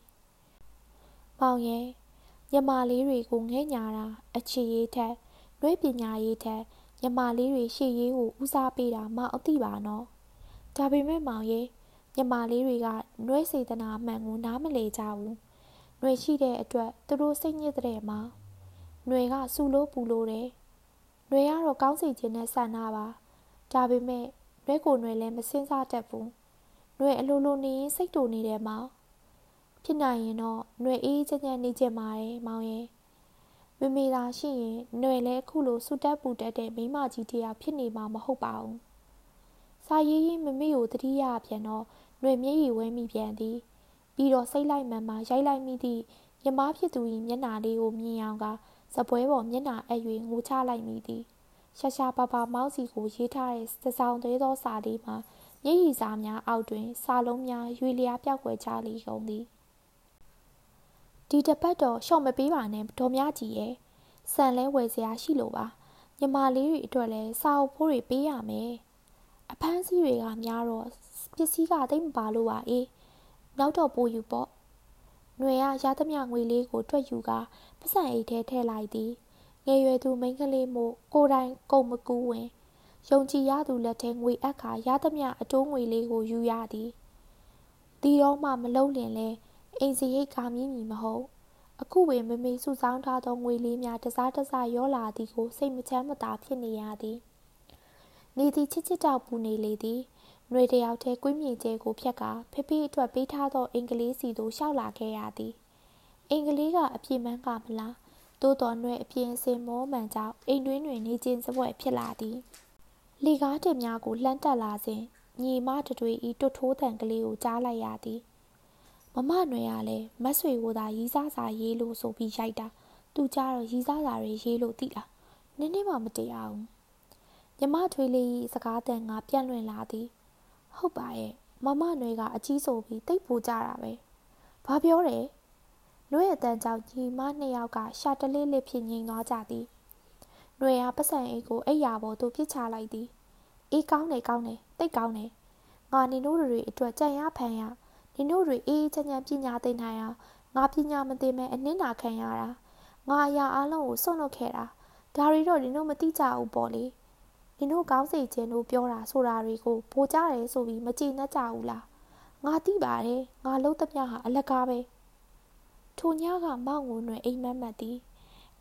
မောင်ရဲ့ညမလေးတွေကိုငဲ့ညာတာအချစ်ရေးထက်နှွေးပညာရေးထက် ညမလေးတွေရှေ့ရေးကိုဦးစားပေးတာမောင်အသိပါနော်ဒါပေမဲ့မောင်ရဲ့ညမလေးတွေကနှွေးစေတနာမှန်ကိုနားမလည်ကြဘူးနှွေရှိတဲ့အတွက်သူတို့စိတ်ညစ်တဲ့မှာနှွေကစူလို့ပူလို့တယ်နှွေကတော့ကောင်းစီခြင်းနဲ့ဆန္ဒပါဒါပေမဲ့နှွေကိုနှွေလည်းမစင်းစားတတ်ဘူးနှွေအလိုလိုနေရင်စိတ်တူနေတယ်မောင်ဖြစ်နိုင်ရင်တော့နှွေအေးချမ်းချမ်းနေကြပါတယ်မောင်ရဲ့ မမေသာရှိရင်နှွေလည်းအခုလိုစွတက်ပူတက်တဲ့မိမကြီးတယောက်ဖြစ်နေမှာမဟုတ်ပါဘူးစာရေးရေးမမေကိုတတိယပြန်တော့နှွေမျက်ရည်ဝဲမိပြန်သည်ပြီးတော့စိတ်လိုက်မှန်မှရိုက်လိုက်မိသည့်မြမဖြစ်သူ၏မျက်နှာလေးကိုမြင်အောင်ကစပွဲပေါ်မျက်နှာအပ်၍ငိုချလိုက်မိသည်ရှာရှာပါပါမောင်းစီကိုရေးထားတဲ့စစောင်သေးသောစာလေးမှာမျက်ရည်စာများအောက်တွင်စာလုံးများရွေလျားပြောက်ွယ်ကြလေကုန်သည် ဒီတပတ်တော့ရှော့မပေးပါနဲ့ဒေါ်မြကြီးရဲ့ဆန်လဲဝယ်စရာရှိလို့ပါညီမလေးတွေအတွက်လည်းစာအုပ်ဖိုးတွေပေးရမယ်အဖမ်းဆီးတွေကများတော့ပစ္စည်းကတိတ်မပါလို့ပါအေးနောက်တော့ပို့ယူပေါ့။ຫນွေရရသမျှငွေလေးကိုတွက်ယူကာပစံအိတ်ထဲထည့်လိုက်သည်။ငယ်ရွယ်သူမိန်းကလေးမို့ကိုယ်တိုင်ကုန်မကူးဝင်ယုံကြည်ရသူလက်ထဲငွေအပ်ခါရသမျှအတိုးငွေလေးကိုယူရသည်။ဒီတော့မှမလုံးလင်လဲ အိမ်စီရိတ်ကာမြင့်မီမဟုတ်။အခုပင်မမေစုဆောင်းထားသောငွေလေးများတစားတစားရောလာသည်ကိုစိတ်မချမ်းမသာဖြစ်နေရသည်။နေသည်ချစ်ချစ်တောက်ပူနေလေသည်။နှွေတယောက်တည်းကွင်းမြင့်ကျဲကိုဖြတ်ကာဖေဖေအတွက်ပေးထားသောအင်္ဂလိပ်စီသို့ရှောက်လာခဲ့ရသည်အင်္ဂလိပ်ကအပြည့်မန်းကမလားသို့တော်နှွေအပြင်းစင်မောမှန်ကြောင့်အိမ်တွင်းတွင်နေခြင်းစပွဲဖြစ်လာသည်လီကားတင်များကိုလှမ်းတက်လာစဉ်ညီမတတွေဤတွတ်ထိုးတန်ကလေးကိုကြားလိုက်ရသည် မမနွယ်ကလည်းမတ်ဆွေကိုသာရီးစားစာရေးလို့ဆိုပြီးရိုက်တာသူကြတော့ရီးစားစာတွေရေးလို့သိလားနင်းနေမှမတရားဘူးညမထွေးလေးစကားတန်ကပြန့်လွင့်လာသည်ဟုတ်ပါရဲ့မမနွေကအကြီးဆိုပြီးတိတ်ပူကြတာပဲဘာပြောတယ်နွေရဲ့တန်ကြောင့်ညီမနှစ်ယောက်ကရှာတလေးလေးဖြစ်ငိမ်သွားကြသည်နွေကပတ်စံအိတ်ကိုအိယာပေါ်သို့ပြစ်ချလိုက်သည်အေးကောင်းတယ်ကောင်းတယ်တိတ်ကောင်းတယ်ငါနင်တို့တွေအတွက်ကြံရဖန်ရ နင်တို့တွေအေးချမ်းချမ်းပညာသင်နိုင်ရငါပညာမသိမဲ့အနစ်နာခံရတာငါအရာအလုံးကိုစွန့်လွတ်ခဲ့တာဒါတွေတော့နင်တို့မသိကြဘူးပေါ့လေနင်တို့ကောင်းစီခြင်းတို့ပြောတာဆိုတာတွေကိုပိုကြတယ်ဆိုပြီးမကြည်နှက်ကြဘူးလားငါသိပါတယ်ငါလုံးသမျှဟာအလကားပဲထိုညကမောင်ကိုနှွေအိမ်မက်မက်သည်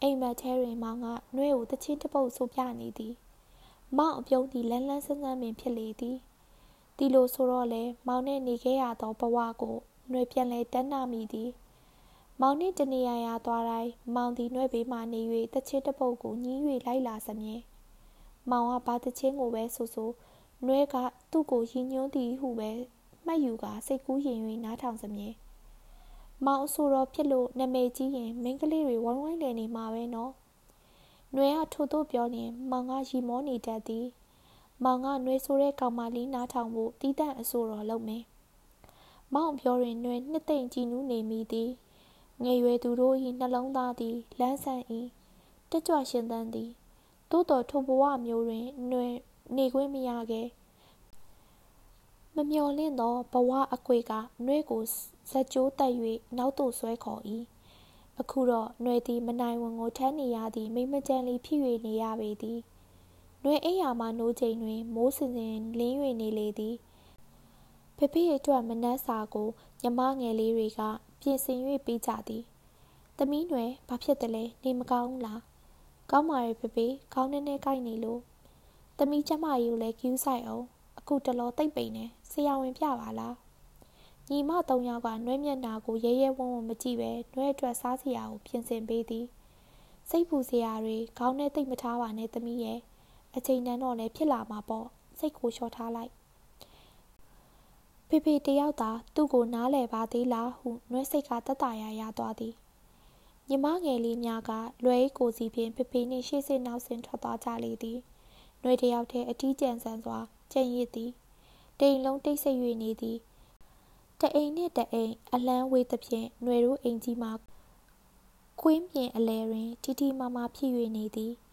အိမ်မက်ထဲတွင်မောင်ကနှွေကိုတချင်းတပုတ်ဆိုပြနေသည်မောင်အပြုံးသည်လန်းလန်းဆန်းဆန်းပင်ဖြစ်လေသည် ဒီလိုဆိုတော့လေမောင်နဲ့နေခဲ့ရသောဘဝကိုနှွေပြန်လဲတန်းနာမိသည်မောင်နှင့်တနေရာရာသွားတိုင်းမောင်သည်နှွေဘေးမှနေ၍တချင်းတပုတ်ကိုညှီး၍လိုက်လာစမြဲမောင်ကဘာတချင်းကိုပဲဆိုဆိုနွဲကသူ့ကိုရည်ညွှန်းသည်ဟုပဲမှတ်ယူကစိတ်ကူးရင်၍နားထောင်စမြဲမောင်အဆိုတော်ဖြစ်လို့နာမည်ကြီးရင်မိန်းကလေးတွေဝိုင်းဝိုင်းလည်နေမှာပဲနော်နွဲကထို့သို့ပြောရင်မောင်ကရီမောနေတတ်သည် မောင်ကနွေဆိုတဲ့ကောင်မလေးနားထောင်ဖို့တီးတန့်အဆိုတော်လုပ်မယ်မောင်ပြောရင်နွေနှစ်သိမ့်ကြည်နူးနေမိသည်ငယ်ရွယ်သူတို့၏နှလုံးသားသည်လန်းဆန်း၏တက်ကြွရှင်သန်သည်သို့တော်ထိုဘဝမျိုးတွင်နှွေနေခွင့်မရခဲ့မမျော်လင့်သောဘဝအကွေကနှွေကိုဇက်ကြိုးတက်၍နောက်သို့ဆွဲခေါ်၏အခုတော့နှွေသည်မနိုင်ဝန်ကိုထမ်းနေရသည့်မိမကြမ်းလေးဖြစ်၍နေရပေသည် နှွေအိယာမှနိုးချိန်တွင် မိုးစင်စင်လင်း၍နေလေသည်ဖေဖေအတွက်မနှက်စာကိုညမငယ်လေးတွေကပြင်ဆင်၍ပေးကြသည်သမီးနွယ်ဘာဖြစ်တယ်လဲနေမကောင်းလားကောင်းပါရဲ့ဖေဖေခေါင်းနဲ့နဲ့ကိုက်နေလို့သမီးကျမကြီးကိုလည်းကျူးဆိုင်အောင်အခုတလောတိတ်ပိန်နေဆရာဝန်ပြပါလားညီမသုံးယောက်ကနှွဲမျက်နာကိုရဲရဲဝံ့ဝံ့မကြည့်ပဲနှွဲအတွက်စားစရာကိုပြင်ဆင်ပေးသည် စိတ်ပူစရာတွေခေါင်းနဲ့တိတ်မထားပါနဲ့သမီးရဲ့ အချိန်တန်းတော့လည်းဖြစ်လာမှာပေါ့စိတ်ကိုလျှော့ထားလိုက်ဖေဖေတယောက်သာသူ့ကိုနားလဲပါသေးလားဟုနှွဲစိတ်ကတတရာရသွားသည်ညီမငယ်လေးများကလွယ်ကိုစီဖြင့်ဖေဖေနှင့်ရှေ့ဆင့်နောက်ဆင့်ထွက်သွားကြလေသည်။နှွေတယောက်တည်းအထီးကျန်ဆန်စွာကြံ့ရစ်သည်။တိမ်လုံးတိတ်ဆိတ်၍နေသည်။တအိမ်နှင့်တအိမ်အလန်းဝေးသဖြင့်နှွေတို့အိမ်ကြီးမှာကွင်းပြင်အလဲတွင်တီတီမာမာဖြစ်၍နေသည်။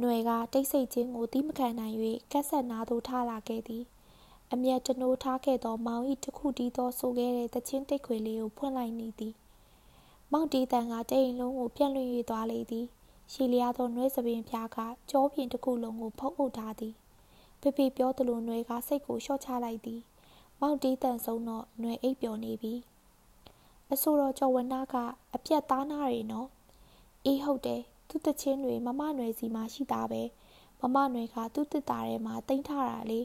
နှွေကတိတ်ဆိတ်ခြင်းကိုတီးမခံနိုင်၍ကက်ဆက်နာသို့ထလာခဲ့သည်။အမျက်တနိုးထားခဲ့သောမောင်၏တခုတည်းသောဆိုခဲ့တဲ့တချင်းတိတ်ခွေလေးကိုဖွင့်လိုက်နေသည်မောင်တီးတန်ကတအိမ်လုံးကိုပြန့်လွင့်၍သွားလေသည်ရှည်လျားသောနှွဲစပင်ဖျားကကြောပြင်တစ်ခုလုံးကိုဖုံးအုပ်ထားသည်ဖေဖေပြောသလိုနှွဲကစိတ်ကိုလျှော့ချလိုက်သည်မောင်တီးတန်ဆုံးတော့နှွဲအိပ်ပျော်နေပြီအဆိုတော်ကျော်ဝနာကအပြက်သားနာတွေနော်အေးဟုတ်တယ် သူတချင်းတွေမမနွယ်စီမှာရှိတာပဲမမနွယ်ကသူ့တစ်တာထဲမှာတိမ့်ထားတာလေ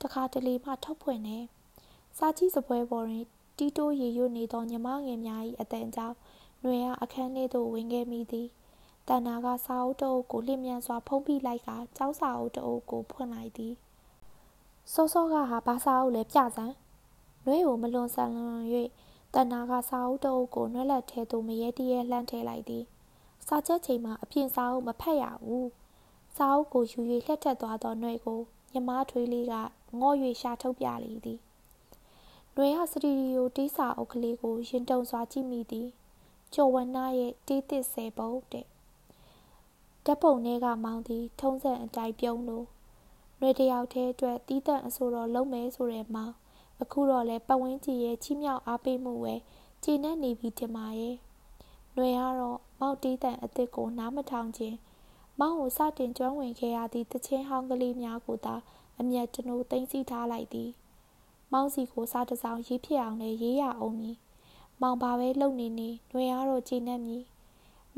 တခါတလေမှထုတ်ဖွင့်နေစာကြည့်စပွဲပေါ်တွင် တီးတိုးရီရွတ်နေသောညီမငယ်များ၏အတန်ကြောင့်နွယ်အားအခန်းထဲသို့ဝင်ခဲ့မိသည်တန်နာကစာအုပ်တအုပ်ကိုလျင်မြန်စွာဖုံးပြလိုက်ကကျောင်းစာအုပ်တအုပ်ကိုဖွင့်လိုက်သည်စောစောကဟာဘာစာအုပ်လဲပြစမ်းနွဲကိုမလွန်ဆန်လွန်၍တန်နာကစာအုပ်တအုပ်ကိုနွဲလက်ထဲသို့မရဲတရဲလှမ်းထည့်လိုက်သည် စာချက်ချိန်မှာအပြင်စာအုပ်မဖတ်ရဘူးစာအုပ်ကိုယူ၍လှက်ထက်သွားသောနှွဲကိုညီမထွေးလေးကငေါ့၍ရှာထုတ်ပြလေသည်။နှွေရစတီဒီယိုတီးစာအုပ်ကလေးကိုရင်တုံစွာကြည့်မိသည်။ကျော်ဝနရဲ့တီးတစ်ဆယ်ပုံတဲ့။ဓာတ်ပုံထဲကမောင်းသည်ထုံးစံအတိုင်းပြုံးလို့နှွေတယောက်တည်းအတွက်တီးတန့်အဆိုတော်လုံးမဲဆိုတဲ့မောင်းအခုတော့လဲပတ်ဝန်းကျင်ရဲ့ချီးမြှောက်အားပေးမှုပဲကျင်းနေနေပြီတင်ပါရဲ့။နှွေကတော့ မောက်တီးတန့်အစ်စ်ကိုနားမထောင်ခြင်းမောင်ကိုစတင်ကျွမ်းဝင်ခဲ့ရသည့်တချင်းဟောင်းကလေးများကိုသာအမျက်တနိုးသိမ့်စီထားလိုက်သည်မောင်စီကိုစားတစောင်းရေးဖြစ်အောင်လည်းရေးရအောင်မည်မောင်ဘာပဲလုပ်နေနေຫນွေအားတော့ချိန်နေမည်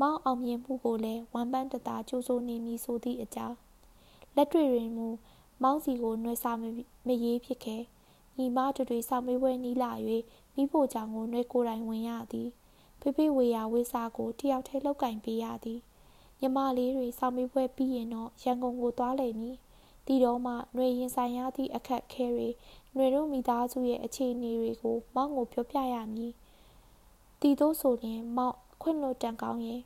မောင်အောင်မြင်မှုကိုလည်းဝမ်းပန်းတသာကြိုးစိုးနေမည်ဆိုသည့်အကြောင်းလက်တွေတွင်မူမောင်စီကိုနှွေစာမရေးဖြစ်ခဲ့ညီမတို့တွေဆောင်မေးပွဲနီးလာ၍မိဖို့ကြောင့်ကိုနှွေကိုယ်တိုင်ဝင်ရသည် ဖေဖေဝေယာဝေစာကိုတယောက်တည်းလောက်ကင်ပေးရသည်ညီမလေးတွေဆောင်မေးပွဲပြီးရင်တော့ရန်ကုန်ကိုသွားလိမ့်မည်ဒီတော့မှຫນွေရင်ဆိုင်ရသည့်အခက်ခဲတွေຫນွေတို့မိသားစုရဲ့အခြေအနေတွေကိုမောင်ကိုပြောပြရမည်ဒီတို့ဆိုရင်မောင်ခွင့်လွတ်တန်ကောင်းရဲ့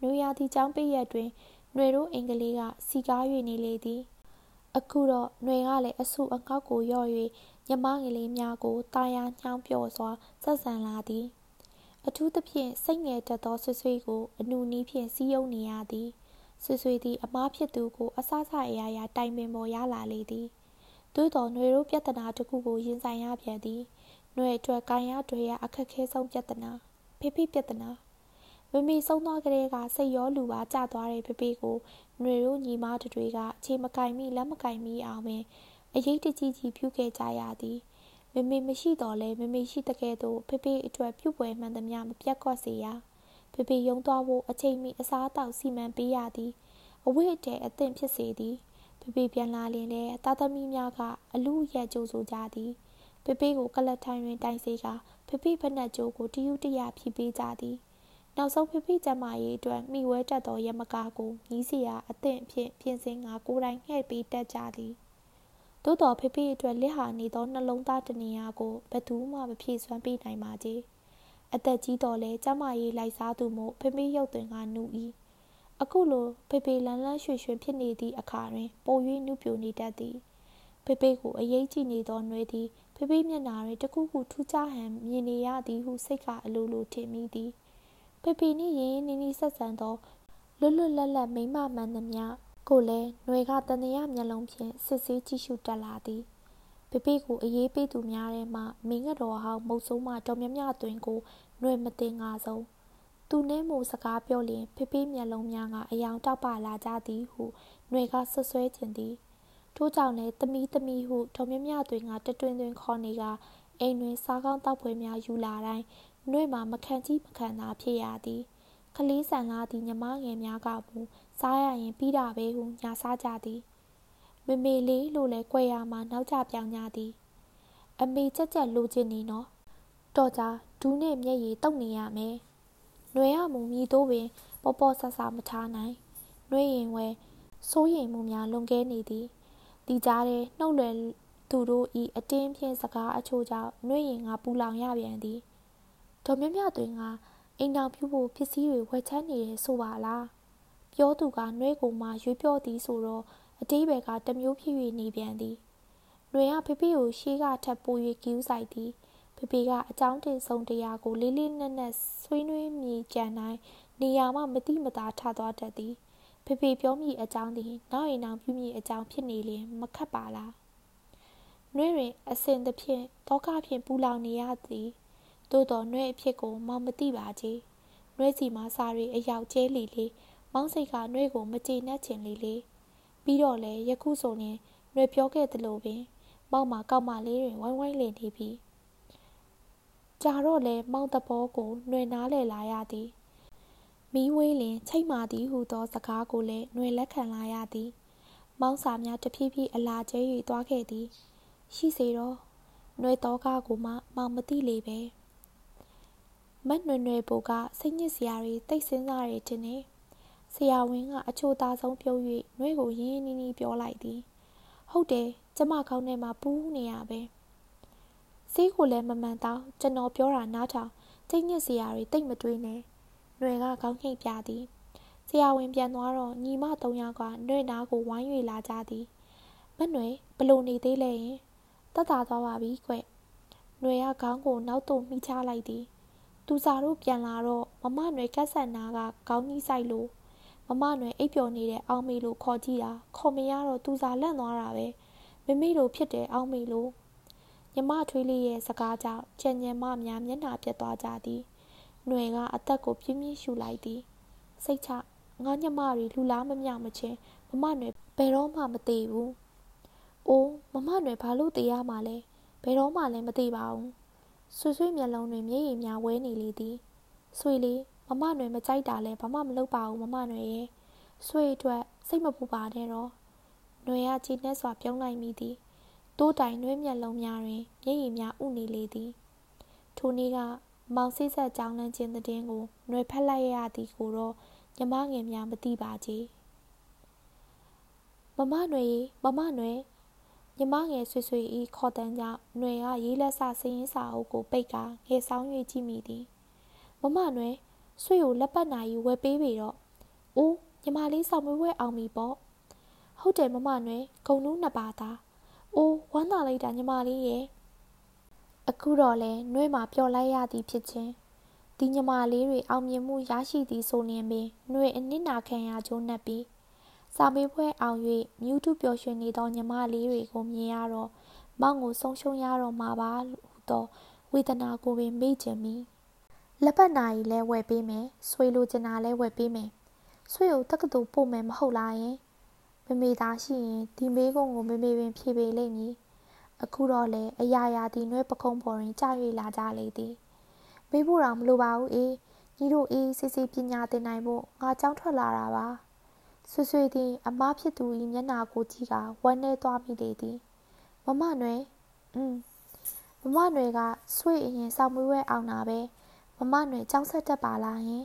နွေရာသီကျောင်းပိတ်ရက်တွင်ຫນွေတို့အင်္ဂလိပ်ကစီကား၍နေလေသည်အခုတော့ຫນွေကလည်းအဆူအငေါက်ကိုရော့၍ ညမငယ်လေးများကိုတာယာညောင်းပျော်စွာဆက်ဆံလာသည်အထူးသဖြင့်စိတ်ငယ်တတ်သောဆွဆွေးကိုအနူနီးဖြင့်စီးယုံနေရသည်ဆွဆွေသည်အမားဖြစ်သူကိုအဆဆအရာရာတိုင်ပင်ပေါ်ရလာလေသည်သို့တော်ຫນွေတို့ပြဿနာတစ်ခုကိုရင်ဆိုင်ရပြန်သည်ຫນွေအတွက်ကိုင်ရတွေရအခက်ခဲဆုံးပြဿနာဖေဖေပြဿနာမမီဆုံးသွားကလေးကစိတ်ရောလူပါကြသွားတဲ့ဖေဖေကိုຫນွေတို့ညီမတွေကခြေမကင်မိလက်မကင်မိအောင်ပင် အရေးတကြီးကြီးပြုခဲ့ကြရသည်မမေမရှိတော့လဲမမေရှိတကယ်တော့ဖေဖေအတွက်ပြုပွဲမှန်သမျှမပြတ်ကွက်စေရဖေဖေယုံသွားဖို့အချိန်မီအစားအသောက်စီမံပေးရသည်အဝိအတဲအသင့်ဖြစ်စေသည်ဖေဖေပြန်လာလင်လည်းသားသမီးများကအလူရက်ကြိုးဆိုကြသည်ဖေဖေကိုကလတ်ထိုင်တွင်တိုင်စေကဖေဖေဖက်နှက်ကြိုးကိုတယူတရဖြီးပေးကြသည်နောက်ဆုံးဖေဖေကျမရေးအတွက်မိဝဲတက်သောရမကာကိုညီးစီယာအသင့်ဖြင့်ပြင်ဆင်ကကိုယ်တိုင်ငှဲ့ပေးတတ်ကြသည် သို့တော်ဖေဖေအတွက်လက်ဟာနေသောနှလုံးသားတနေရာကိုဘသူမှမဖြည့်စွမ်းပေးနိုင်ပါကြ။အသက်ကြီးတော်လဲကျမရေးလိုက်စားသူမို့ဖေဖေရုပ်သွင်းကနူ၏။အခုလိုဖေဖေလန်းလန်းရွှေရွှေဖြစ်နေသည့်အခါတွင်ပို၍နုပြိုနေတတ်သည်။ဖေဖေကိုအရေးကြည့်နေသောနှွေသည်ဖေဖေမျက်နှာတွင်တခုခုထူးခြားဟန်မြင်နေရသည်ဟုစိတ်ကအလိုလိုထင်မိသည်။ဖေဖေနှင့်ရင်းရင်းနှီးနှီးဆက်ဆံသောလွတ်လွတ်လပ်လပ်မိမမှန်သမျှ ကိုလည်းຫນွေကတန်တရာမျက်လုံးဖြင့်စစ်ဆေးကြည့်ရှုတတ်လာသည်ဖေဖေကိုအေးပေးသူများထဲမှမင်းကတော်ဟောင်းမုတ်ဆိုးမှတော်မြမြသွင်းကိုຫນွေမတင်ငါဆုံးသူနှင်းမို့စကားပြောလျင်ဖေဖေမျက်လုံးများကအယောင်တောက်ပလာကြသည်ဟုຫນွေကဆွဆွဲခြင်းသည်ထို့ကြောင့်လည်းတမီးတမီးဟုတော်မြမြသွင်းကတတွင်တွင်ခေါ်နေကအိမ်တွင်စားကောင်းတောက်ပွဲများယူလာတိုင်းနှွေမှာမခံကြီးမခံသာဖြစ်ရသည်ကလေးဆန်လာသည့်ညီမငယ်များကမူ စားရရင်ပြီးတာပဲဟုညာစားကြသည်မမေလေးလို့လဲကြွယ်ရမှာနောက်ကျပြောင်းကြသည်အမေချက်ချက်လိုချင်နေနော်တော်ကြဒူးနဲ့မျက်ရည်တုပ်နေရမယ်။နှွေရမူမြည်တိုးပင် ပေါ်ပေါ်ဆဆမထားနိုင်။နှွေရင်ဝဲစိုးရိမ်မှုများလွန်ကဲနေသည်။ဒီကြားထဲနှုတ်လွယ်သူတို့ဤအတင်းဖြင့်စကားအချို့ကြောင့်နှွေရင်ကပူလောင်ရပြန်သည်။ဒေါ်မြမြတွင်ကအိမ်တော်ပြုဖို့ပစ္စည်းတွေဝယ်ချမ်းနေတယ်ဆိုပါလား။ ပြောသူကနှွေကိုမှရွေးပြောသည်ဆိုတော့အတိဘယ်ကတမျိုးဖြစ်၍နေပြန်သည်။နှွေကဖေဖေကိုရှေးကထပ်ပို၍ကျူးဆိုင်သည်။ဖေဖေကအကြောင်းတင်ဆုံးတရားကိုလေးလေးနက်နက်ဆွေးနွေးမိကြံတိုင်းနေရာမှမတိမတာထသွားတတ်သည်ဖေဖေပြောမိအကြောင်းသည်နောက်ရင်နောက်ပြုမိအကြောင်းဖြစ်နေလျင်မခတ်ပါလားနှွေတွင်အစဉ်သဖြင့်တောကဖြင့်ပူလောင်နေရသည်သို့တော်နှွေအဖြစ်ကိုမောင်မသိပါကြီးနှွေစီမှစာရီအယောက်ကျဲလီလေး မောင်စိတ်ကနှွေကိုမကျေနပ်ချင်လေလေပြီးတော့လေယခုဆိုရင်နှွေပြောခဲ့သလိုပင်မောင်မကောက်မလေးတွင်ဝိုင်းဝိုင်းလည်နေပြီကြာတော့လေမောင်တဘောကိုနှွေနားလေလာရသည်မီးဝေးလင်ချိတ်မာသည်ဟုသောစကားကိုလည်းနှွေလက်ခံလာရသည်မောင်စာများတဖြည်းဖြည်းအလာကျဲ၍သွားခဲ့သည် ရှိစေတော့နှွေတော့ကားကိုမှမောင်မသိလေပဲမတ်နွယ်နွယ်ပိုကစိတ်ညစ်စရာတွေတိတ်စင်းစားတွေတင်နေ ဆရာဝန်ကအချိုသားဆုံးပြုံး၍နှွေးကိုရင်းနှီးနှီးပြောလိုက်သည်ဟုတ်တယ်ကျမခေါင်းထဲမှာပူးနေရပဲဆေးကိုလည်းမမှန်တော့ကျွန်တော်ပြောတာနားထောင်စိတ်ညစ်စရာတွေတိတ်မတွေးနဲ့နှွေကခေါင်းခိတ်ပြသည်ဆရာဝန်ပြန်သွားတော့ညီမ၃ယောက်ကနှွေနားကိုဝိုင်း၍လာကြသည်မနှွေဘလို့နေသေးလဲရင်တတ်တာသွားပါပြီကွ။နှွေကခေါင်းကိုနောက်သို့မှီချလိုက်သည်သူစာတို့ပြန်လာတော့မမຫນွေကက်ဆန်နာကခေါင်းကြီးဆိုင်လို့ မမနွယ်အိပ်ပျော်နေတဲ့အောင်မေလို့ခေါ်ကြည့်တာခေါ်မရတော့သူစားလန့်သွားတာပဲမမေလို့ဖြစ်တယ်အောင်မေလို့ညီမထွေးလေးရဲ့စကားကြောင့်ချန်ညံမများမျက်နှာပြတ်သွားကြသည်နွယ်ကအသက်ကိုပြင်းပြင်းရှူလိုက်သည်စိတ်ချငါညမတွေလူလားမမြမချင်းမမနွယ်ဘယ်တော့မှမသေးဘူး။အိုးမမနွယ်ဘာလို့သေးရမှာလဲ။ဘယ်တော့မှလည်းမသေးပါဘူး။ဆွေဆွေမျက်လုံးတွေမျက်ရည်များဝဲနေလေသည်။ဆွေလေး မမနွယ်မကြိုက်တာလဲဘာမှမလုပ်ပါဘူးမမနွယ်ရဲ့ဆွေအတွက်စိတ်မပူပါနဲ့တော့နွယ်ကကြည်နှဲစွာပြုံးလိုက်မိသည်တိုးတိုင်နှွေးမျက်လုံးများတွင်မျက်ရည်များဥနေလေသည်ထိုနေ့ကမောင်စိဆက်ကြောင်းလန်းခြင်းတည်င်းကိုနွယ်ဖက်လိုက်ရသည်ကိုတော့ညီမငယ်များမသိပါကြမမနွယ်မမနွယ်ညီမငယ်ဆွေဆွေဤခေါ်တန်းကြောင့်နွယ်ကရေးလက်စစင်းစာအုပ်ကိုပိတ်ကာငယ်ဆောင်၍ကြည့်မိသည်မမနွယ် ဆွေကိုလက်ပတ်နာယူဝယ်ပေးပြီတော့အိုးညီမလေးဆောင်မွေးဝဲအောင်ပြီပေါ့ဟုတ်တယ်မမຫນွေဂုံနူးနှစ်ပါးသားအိုးဝမ်းသာလိုက်တာညီမလေးရဲ့အခုတော့လဲနှွေးမှာပျော်လိုက်ရသည်ဖြစ်ခြင်းဒီညီမလေးတွေအောင်မြင်မှုရရှိသည်ဆိုရင်ပင်နှွေအနစ်နာခံရကြိုးနှက်ပြီးစာမေးပွဲအောင်၍မြူးထုပျော်ရွှင်နေသောညီမလေးတွေကိုမြင်ရတော့မောင်ကိုဆုံးရှုံးရတော့မှာပါဟုသောဝေဒနာကိုပင်မေ့ခြင်းမိ လက်ပတ်နာရီလဲဝယ်ပေးမယ်ဆွေလိုချင်တာလဲဝယ်ပေးမယ်ဆွေကိုတက္ကသိုလ်ပို့မယ်မဟုတ်လားယင်မမေသားရှိရင်ဒီမေးခွန်းကိုမမေပင်ဖြေပေးလိမ့်မည်အခုတော့လေအရာရာဒီနွဲပခုံးပေါ်တွင်ကြာ၍လာကြလေသည်မေးဖို့တော့မလိုပါဘူးအေးညီတို့အေးစစ်စစ်ပညာသင်နိုင်ဖို့ငါကြောင်းထွက်လာတာပါဆွဆွေသည်အမဖြစ်သူ၏မျက်နာကိုကြည့်ကဝမ်းနေသွားမိလေသည်မမနွယ်อืมမမနွယ်ကဆွေအရင်စောင့်မွေးဝဲအောင်တာပဲ မမနွယ်ကြောင်းဆက်တတ်ပါလားယင်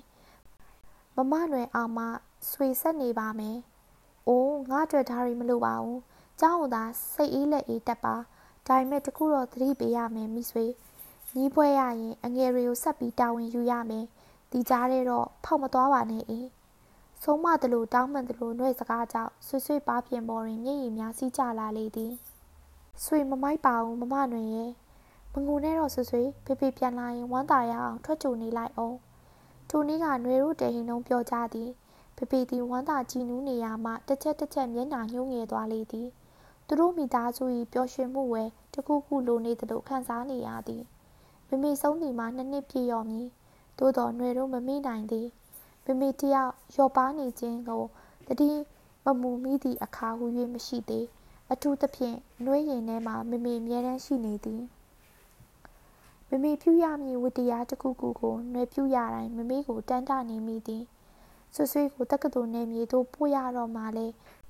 မမနွယ်အောင်မှဆွေဆက်နေပါမယ်။အိုးငါအတွက်ဒါရီမလိုပါဘူး။เจ้าသာစိတ်အေးလက်အေးတက်ပါ။ဒါပေမဲ့တခုတော့သတိပေးရမယ်မိဆွေ။ညီးပွဲရရင်အငယ်တွေကိုဆက်ပြီးတာဝန်ယူရမယ်။ဒီကြားထဲတော့ဖောက်မသွားပါနဲ့အေး။ဆုံးမသလိုတောင်းမှန်သလိုနှွဲ့စကားကြောင့်ဆွေဆွေပါပြင်ပေါ်တွင်မျက်ရည်များစီးကျလာလေသည်။ဆွေမမိုက်ပါဘူးမမနွယ်ရဲ့။ မငုံနဲ့တော့ဆွေဆွေဖေဖေပြန်လာရင်ဝမ်းသာရအောင်ထွက်ကြုံနေလိုက်အောင်။ထိုနေ့ကຫນွေတို့တဲဟင်းလုံးပြောကြသည်။ဖေဖေသည်ဝမ်းသာကြည်နူးနေရမှတစ်ချက်တစ်ချက်မျက်နှာညှိုးငယ်သွားလေသည်သူတို့မိသားစု၏ပျော်ရွှင်မှုဝဲတခုခုလိုနေသလိုခံစားနေရသည်မမေဆုံးသည်မှာနှစ်နှစ်ပြည့်ရော်မည်သို့တော်ຫນွေတို့မမေ့နိုင်သည်မမေတယောက်ရော့ပါနေခြင်းကိုတတိမမူမိသည့်အခါဟု၍မရှိသေးအထူးသဖြင့်နှွေးရင်ထဲမှာမမေမြဲတမ်းရှိနေသည် မမေဖြူရမည်ဝတ္တရားတစ်ခုခုကိုနှွယ်ဖြူရတိုင်းမမေကိုတန်းတနေမိသည်ဆွဆွေးကိုတက္ကသိုလ်နယ်မြေသို့ပို့ရတော့မှလဲ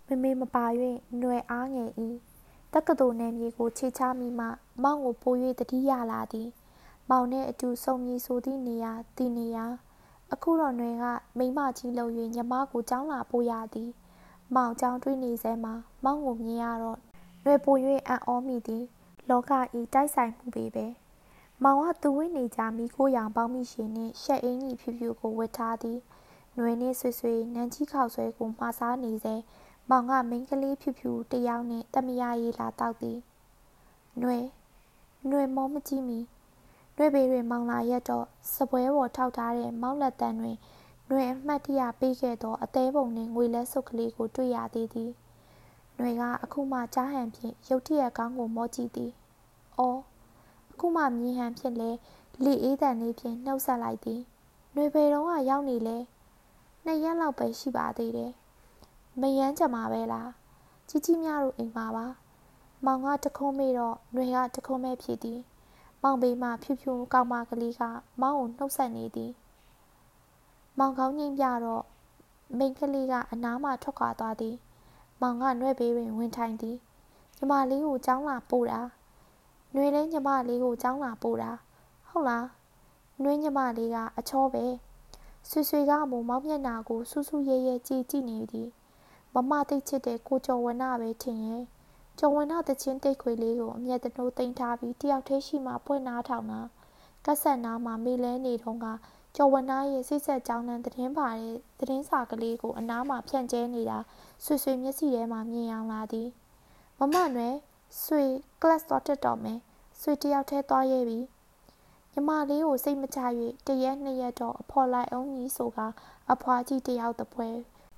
မမေမပါ၍နှွယ်အားငယ်၏တက္ကသိုလ်နယ်မြေကိုခြေချမိမှမောင်ကိုပို့၍တတိယလာသည် မောင်နှင့်အတူဆုံမည်ဆိုသည့်နေရာတီနေရာအခုတော့နှွယ်ကမိမကြီးလုံ၍ညမကိုចောင်းလာပို့ရသည် မောင်ចောင်းတွေးနေစဲမှာမောင်ကိုမြင်ရတော့နှွယ်ပို့၍အံ့ဩမိသည် လောကဤတိုက်ဆိုင်မှုပေပဲ။ မောင်ကသူဝင်းနေကြမိခိုးရောင်ပေါင်းမိရှင်နှင့်ရှက်အင်းကြီးဖြူဖြူကိုဝတ်ထားသည်နွယ်နှင့်ဆွေဆွေနန်းကြီးခေါက်ဆွဲကိုမှားစားနေစေမောင်ကမိန်းကလေးဖြူဖြူတယောက်နှင့်တမယာရီလာတောက်သည်နွယ်နွယ်မောမကြည့်မီနွယ်ပေတွင်မောင်လာရက်တော့စပွဲပေါ်ထောက်ထားတဲ့မောက်လက်တန်းတွင်နွယ်အမှတ်တရပေးခဲ့သောအသေးပုံနှင့်ငွေလက်စုပ်ကလေးကိုတွေ့ရသေးသည်နနှွေကအခုမှကြားဟန်ဖြင့်ရုတ်တရက်ကောင်းကိုမောကြည့်သည်။အော်အ ခုမှမြင်ဟန်ဖြင့်လဲလေအေးတန်လေးဖြင့်နှုတ်ဆက်လိုက်သည်။နှွေပေတော့ကရောက်နေလဲနှစ်ရက်လောက်ပဲရှိပါသေးတယ်။မယမ်းကြမှာပဲလား။ကြီးကြီးများတို့အိမ်မှာပါ။မောင်ကတခုံးမေးတော့နှွေကတခုံးမဲ့ဖြစ်သည်။မောင်ဘေးမှဖြူဖြူကောင်းမကလေးကမောင်ကိုနှုတ်ဆက်နေသည်။မောင်ကောင်းငိမ့်ပြတော့မိန်းကလေးကအနားမှထွက်ခွာသွားသည်။မောင်ကနှွဲ့ဘေးတွင်ဝင်ထိုင်သည်။ညီမလေးကိုကြောင်းလာပို့တာ။ နှွေလဲညီမလေးကိုကြောင်းလာပို့တာ။ဟုတ်လား။နှွေးညီမလေးကအချောပဲ။ဆွေဆွေကမမောင်မျက်နာကိုစူးစူးရဲရဲကြည့်ကြည့်နေသည်။မမသိချစ်တဲ့ကိုကျော်ဝနပဲထင်ရဲ့။ကျော်ဝနတချင်းတိတ်ခွေလေးကိုအမျက်တနိုးတင်ထားပြီးတယောက်တည်းရှိမှပွင့်နာထောင်တာ။ကက်ဆက်နာမှာမေလဲနေတော့ကကျော်ဝနာရဲ့စိတ်ဆက်ကြောင်းနှံသတင်းပါတဲ့သတင်းစာကလေးကိုအနားမှာဖြန့်ကျဲနေတာဆွေဆွေမျက်စိထဲမှာမြင်အောင်လာသည်မမနွယ် ဆွေ class တော့တက်တော့မယ်ဆွေတယောက်တည်းသွားရဲပြီညီမလေးကိုစိတ်မချ၍တရက်နှစ်ရက်တော့အဖော်လိုက်အောင်ကြီးဆိုကအဖွားကြီးတယောက်တပွဲ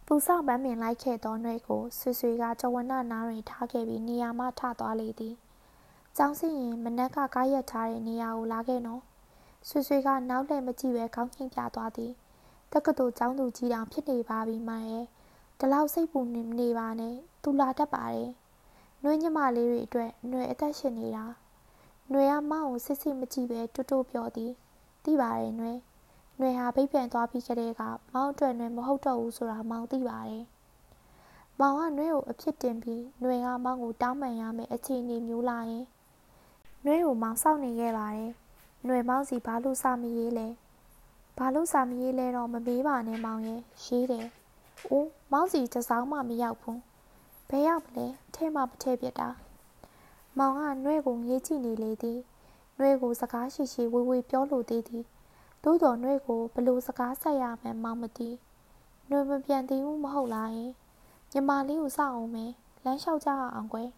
ပူဆောက်ပန်းပင်လိုက်ခဲ့သောနှဲ့ကိုဆွေဆွေကကျော်ဝနနားတွင်ထားခဲ့ပြီးနေရာမှထသွားလေသည်။ကျောင်းစင်ရင်မနက်ကကားရက်ထားတဲ့နေရာကိုလာခဲ့နော်။ဆွေဆွေကနောက်လှည့်မကြည့်ပဲခေါင်းညှိပြသွားသည်တက္ကသိုလ်ကျောင်းသူကြီးတောင်ဖြစ်နေပါပြီမရဲ့ဒီလောက်စိတ်ပူနေနေပါနဲ့သူလာတတ်ပါတယ် နှွေးညမလေးတွေအတွက်ຫນွေအသက်ရှင်နေတာຫນွေကမောင်ကိုစစ်စစ်မကြည့်ပဲတူတူပြောသည်သိပါတယ်ຫນွေຫນွေဟာဗိတ်ပြန်သွားပြီးကတည်းကမောင်အတွက်ຫນွေမဟုတ်တော့ဘူးဆိုတာမောင်သိပါတယ်မောင်ကနှွေကိုအဖြစ်တင်ပြီးနှွေကမောင်ကိုတောင်းပန်ရမယ်အခြေအနေမျိုးလာရင်နှွေကိုမောင်စောင့်နေခဲ့ပါတယ်ຫນွေမောင်းစီဘာလို့စာမရေးလဲဘာလို့စာမရေးလဲတော့မမေးပါနဲ့မောင်ရဲ့ရေးတယ်။အိုးမောင်းစီတစောင်းမှမရောက်ဘူး။ ဘယ်ရောက်မလဲထဲမှမထဲပြတာ။မောင်ကနှွဲကိုငေးကြည့်နေလေသည်။နှွဲကိုစကားရှိရှိဝေဝေပြောလိုသေးသည်။သို့တော်နှွဲကိုဘလို့စကားဆက်ရမှန်းမောင်မသိ။နှွဲမပြန်သေးဘူးမဟုတ်လားယင်။ညီမလေးကိုစောင့်အောင်မယ်။လမ်းလျှောက်ကြအောင်ကွယ်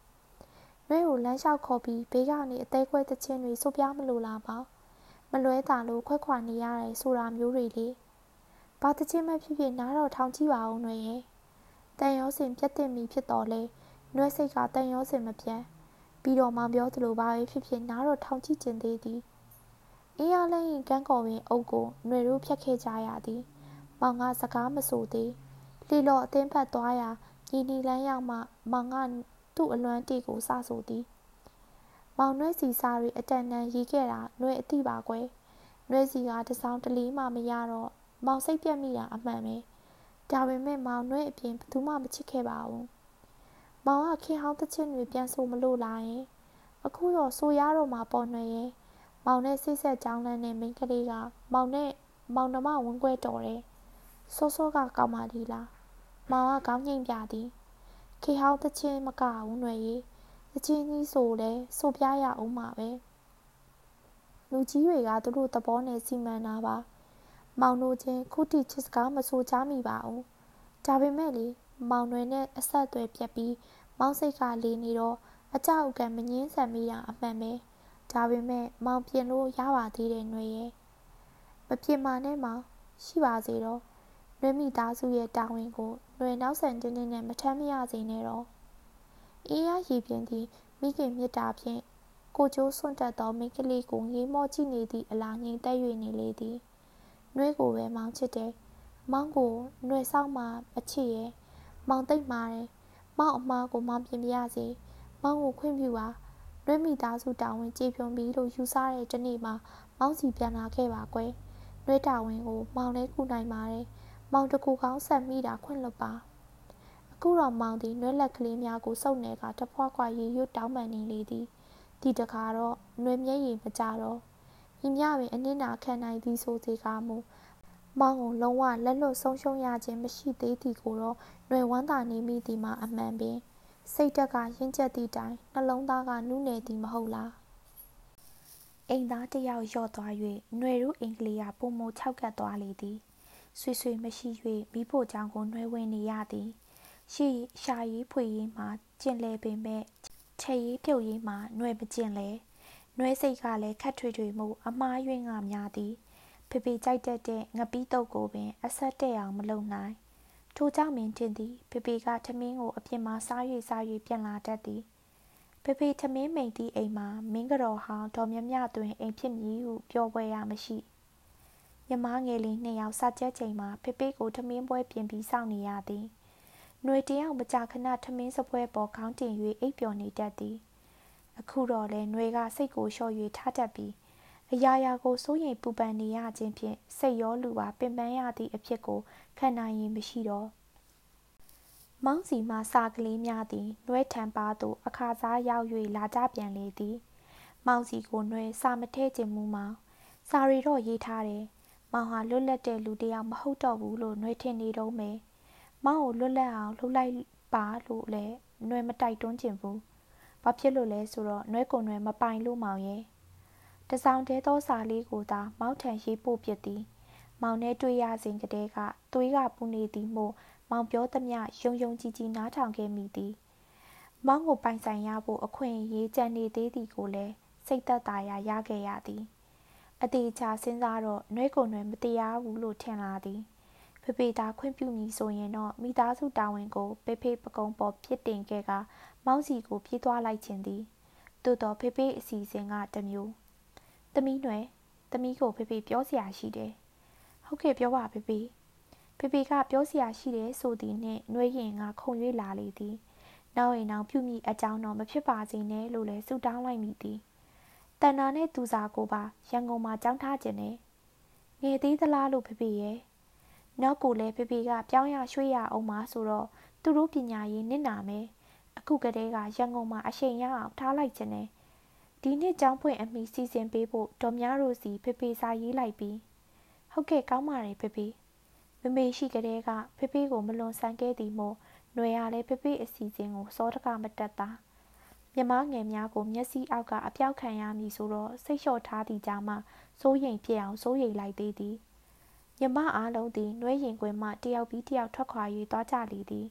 ။နှွဲကိုလမ်းလျှောက်ခေါ်ပြီးဘေးကနေအသေးခွဲသချင်းတွေစုပ်ပြမလို့လားပေါ့။မလွဲတာလို့ခွက်ခွာနေရတယ်ဆိုတာမျိုးတွေလေဘာတချင်းမဖြစ်ဖြစ်နားတော့ထောင်ကြည့်ပါဦးနှွေရဲ့ တန်ရောစင်ပြတ်တင်မိဖြစ်တော်လဲနှွဲစိတ်ကတန်ရောစင်မပြတ်ပြီးတော့မောင်ပြောသလိုပါပဲဖြစ်ဖြစ်နားတော့ထောင်ကြည့်ကျင်သေးသည်အေးရလဲရင်ကန်းကော်ပင်အုပ်ကိုနှွေတို့ဖြတ်ခဲ့ကြရသည်မောင်ကစကားမဆိုသေးလီလော့အသင်းဖက်သွားရာညီနီလန်းရောက်မှမောင်ကသူ့အလွမ်းတီကိုစဆိုသည်မောင်နှွဲစီစားတွေအတန်တန်ရေးခဲ့တာနှွဲအတိပါကွယ်နှွဲစီကတစောင်းတလီမှမရတော့မောင်စိတ်ပြက်မိတာအမှန်ပဲ ဒါပေမဲ့မောင်နှွဲအပြင်ဘယ်သူမှမချစ်ခဲ့ပါဘူးမောင်ကခင်ဟောင်းတစ်ချင်းတွေပြန်ဆိုမလို့လာရင်အခုတော့ဆိုရတော့မှပေါ်နှွဲရဲ့မောင်နဲ့ဆိတ်ဆက်ကြောင်းလန်းနဲ့မိန်းကလေးကမောင်နဲ့မောင်နှမဝန်းကွဲတော်တယ်စောစောကကောင်းပါလိလားမောင်ကခေါင်းငိမ့်ပြသည်ခေဟောင်းတချင်းမကဘူးနှွဲကြီးအချင်းကြီးဆိုလဲဆိုပြရအောင်မှာပဲလူကြီးတွေကသူတို့သဘောနဲ့စီမံတာပါ မောင်တို့ချင်းခုတိချစ်စကားမဆိုချမိပါဘူးဒါပေမဲ့လေမောင်တွေနဲ့အဆက်အသွယ်ပြတ်ပြီးမောင်စိတ်ကလေးနေတော့အကြောက်ကမငင်းဆန်မိတာအမှန်ပဲဒါပေမဲ့မောင်ပြင်လို့ရပါသေးတယ်ຫນွေရဲ့မပြင်မာနဲ့မောင်ရှိပါစေတော့နှွေမိသားစုရဲ့တာဝန်ကိုနှွေနောက်ဆန်တင်းတင်းနဲ့မထမ်းမရစေနဲ့တော့အေးရရည်ပြင်းသည်မိခင်မြတ်တာဖြင့်ကိုကျိုးစွန့်တက်သောမိန်းကလေးကိုငေးမော့ကြည့်နေသည့်အလားငြိမ်သက်၍နေလေသည် နှွဲကိုပဲမောင်းချစ်တယ်မောင်းကိုနှွဲဆောင်မှမချစ်ရဲ့မောင်သိမ့်မာတယ်မောင်အမားကိုမောင်ပြင်ပြရစီမောင်ကိုခွင့်ပြုပါနှွဲမိသားစုတာဝန်ကြေဖြုံပြီးလို့ယူဆတဲ့တနေ့မှာမောင်စီပြန်လာခဲ့ပါကွယ်နှွဲတာဝန်ကိုမောင်လည်းကုနိုင်ပါတယ်မောင်တကူကောင်းဆက်မိတာခွင့်လွတ်ပါအခုတော့မောင်သည်နွဲလက်ကလေးများကိုစုပ်နေကတဖွာခွာရေရွတ်တောင်းပန်နေလေသည်ဒီတခါတော့နွေမျက်ရည်မကြတော့ ဤမြပင်အနစ်နာခံနိုင်သည်ဆိုစေကားမူမောင်ကိုလုံးဝလက်လွတ်ဆုံးရှုံးရခြင်းမရှိသေးသည်ကိုတော့နွေဝမ်းသာနေမိသည်မှာအမှန်ပင်စိတ်တက်ကရင်းချက်သည့်တိုင်နှလုံးသားကနုနယ်သည်မဟုတ်လားအိမ်သားတယောက်ရော့သွား၍ຫນွေရုအင်္ဂလိပ်ကပုံမ၆ကတ်သွားလေသည်ဆွေဆွေမရှိ၍မိဖို့ကြောင့်ကိုနှွဲဝင်နေရသည်ရှိရှာရေးဖွေရေးမှာကျင်လေပင်မဲ့ချက်ရေးပြုတ်ရေးမှာနှွဲမကျင်လေ နှွဲစိတ်ကလည်းခက်ထွေထွေမှုအမားယွင်းကများသည်ဖေဖေကြိုက်တတ်တဲ့ငပီးတုပ်ကိုပင်အဆက်တဲ့အောင်မလုံနိုင်ထိုကြောင့်မင်းတင်သည်ဖေဖေကထမင်းကိုအပြင်မှာစား၍စား၍ပြန်လာတတ်သည်ဖေဖေထမင်းမိန်သည့်အိမ်မှာမင်းကတော်ဟောင်းဒေါ်မြမြတွင်အိမ်ဖြစ်မည်ဟုပြောပွဲရမရှိမြမငယ်လေးနှစ်ယောက်စကြက်ချိန်မှာဖေဖေကိုထမင်းပွဲပြင်ပြီးစောင့်နေရသည်။ຫນွေတယောက်မကြာခဏထမင်းစပွဲပေါ်ခေါင်းတင်၍အိပ်ပျော်နေတတ်သည်။ အခုတော့လဲຫນွေကစိတ်ကိုလျှော့၍ထားတတ်ပြီးအရာရာကိုစိုးရိမ်ပူပန်နေရခြင်းဖြင့်စိတ်ရောလူပါပင်ပန်းရသည့်အဖြစ်ကိုခံနိုင်ရင်မရှိတော့မောင်းစီမှစာကလေးများသည်နှွဲထံပါသို့အခါစားရောက်၍လာကြပြန်လေသည်မောင်စီကိုနှွဲစာမထဲခြင်းမူမောင်စာရီတော့ရေးထားတယ်မောင်ဟာလွတ်လပ်တဲ့လူတစ်ယောက်မဟုတ်တော့ဘူးလို့နှွဲထင်နေတော့မယ်မောင်ကိုလွတ်လပ်အောင်လှုပ်လိုက်ပါလို့လည်းနှွဲမတိုက်တွန်းခြင်းဘူး ဘာဖြစ်လို့လဲဆိုတော့နှွဲကိုနှွဲမပိုင်လို့မောင်ရဲ့တစောင်းတဲသောစာလေးကိုသာမောက်ထံရေးပို့ပြသည်မောင်နဲ့တွေ့ရစဉ်ကတည်းကသွေးကပူနေသည်မို့မောင်ပြောသမျှယုံယုံကြည်ကြည်နားထောင်ခဲ့မိသည်မောင်ကိုပိုင်ဆိုင်ရဖို့အခွင့်အရေးကြံနေသေးသည်ကိုလည်းစိတ်သက်သာရာရခဲ့ရသည်အသေးချာစဉ်းစားတော့နှွဲကိုနှွဲမတရားဘူးလို့ထင်လာသည် ဖေဖေသာခွင့်ပြုမည်ဆိုရင်တော့မိသားစုတာဝန်ကိုဖေဖေပကုံပေါ်ပြစ်တင်ခဲ့ကမောင်စီကိုပြေးသွားလိုက်ခြင်းသည်သို့တော့ဖေဖေအစီအစဉ်ကတမျိုးသမီးနွယ်သမီးကိုဖေဖေပြောစရာရှိတယ်ဟုတ်ကဲ့ပြောပါဖေဖေဖေဖေကပြောစရာရှိတယ်ဆိုသည်နှင့်နှွေးရင်ကခုံ၍လာလေသည်နောက်ရင်နောက်ပြုမိအကြောင်းတော့မဖြစ်ပါစေနဲ့လို့လည်းဆုတောင်းလိုက်မိသည်တန်နာနဲ့သူစာကိုပါရန်ကုန်မှာကြောင်းထားခြင်းနဲ့ငယ်သေးသလားလို့ဖေဖေရဲ့ နောက်ကိုလည်းဖေဖေကပြောင်းရရွှေ့ရအောင်ပါဆိုတော့သူတို့ပညာရေးနစ်နာမယ်အခုကတည်းကရန်ကုန်မှာအချိန်ရအောင်ထားလိုက်ခြင်းနဲ့ဒီနှစ်ကျောင်းဖွင့်အမိစီစဉ်ပေးဖို့ဒေါ်များတို့စီဖေဖေစာရေးလိုက်ပြီးဟုတ်ကဲ့ကောင်းပါတယ်ဖေဖေမမေရှိကလေးကဖေဖေကိုမလွန်ဆန်းခဲ့သည်မို့ຫນွေရလဲဖေဖေအစီအစဉ်ကိုစောတကမတက်တာမြမငယ်များကိုမျက်စိအောက်ကအပြောက်ခံရမည်ဆိုတော့စိတ်လျှော့ထားသည့်ကြောင့်မှစိုးရိမ်ဖြစ်အောင်စိုးရိမ်လိုက်သေးသည် မြမအားလုံးသည်နှွေးရင်ခွင်မှတယောက်ပြီးတယောက်ထွက်ခွာ၍သွားကြလေသည်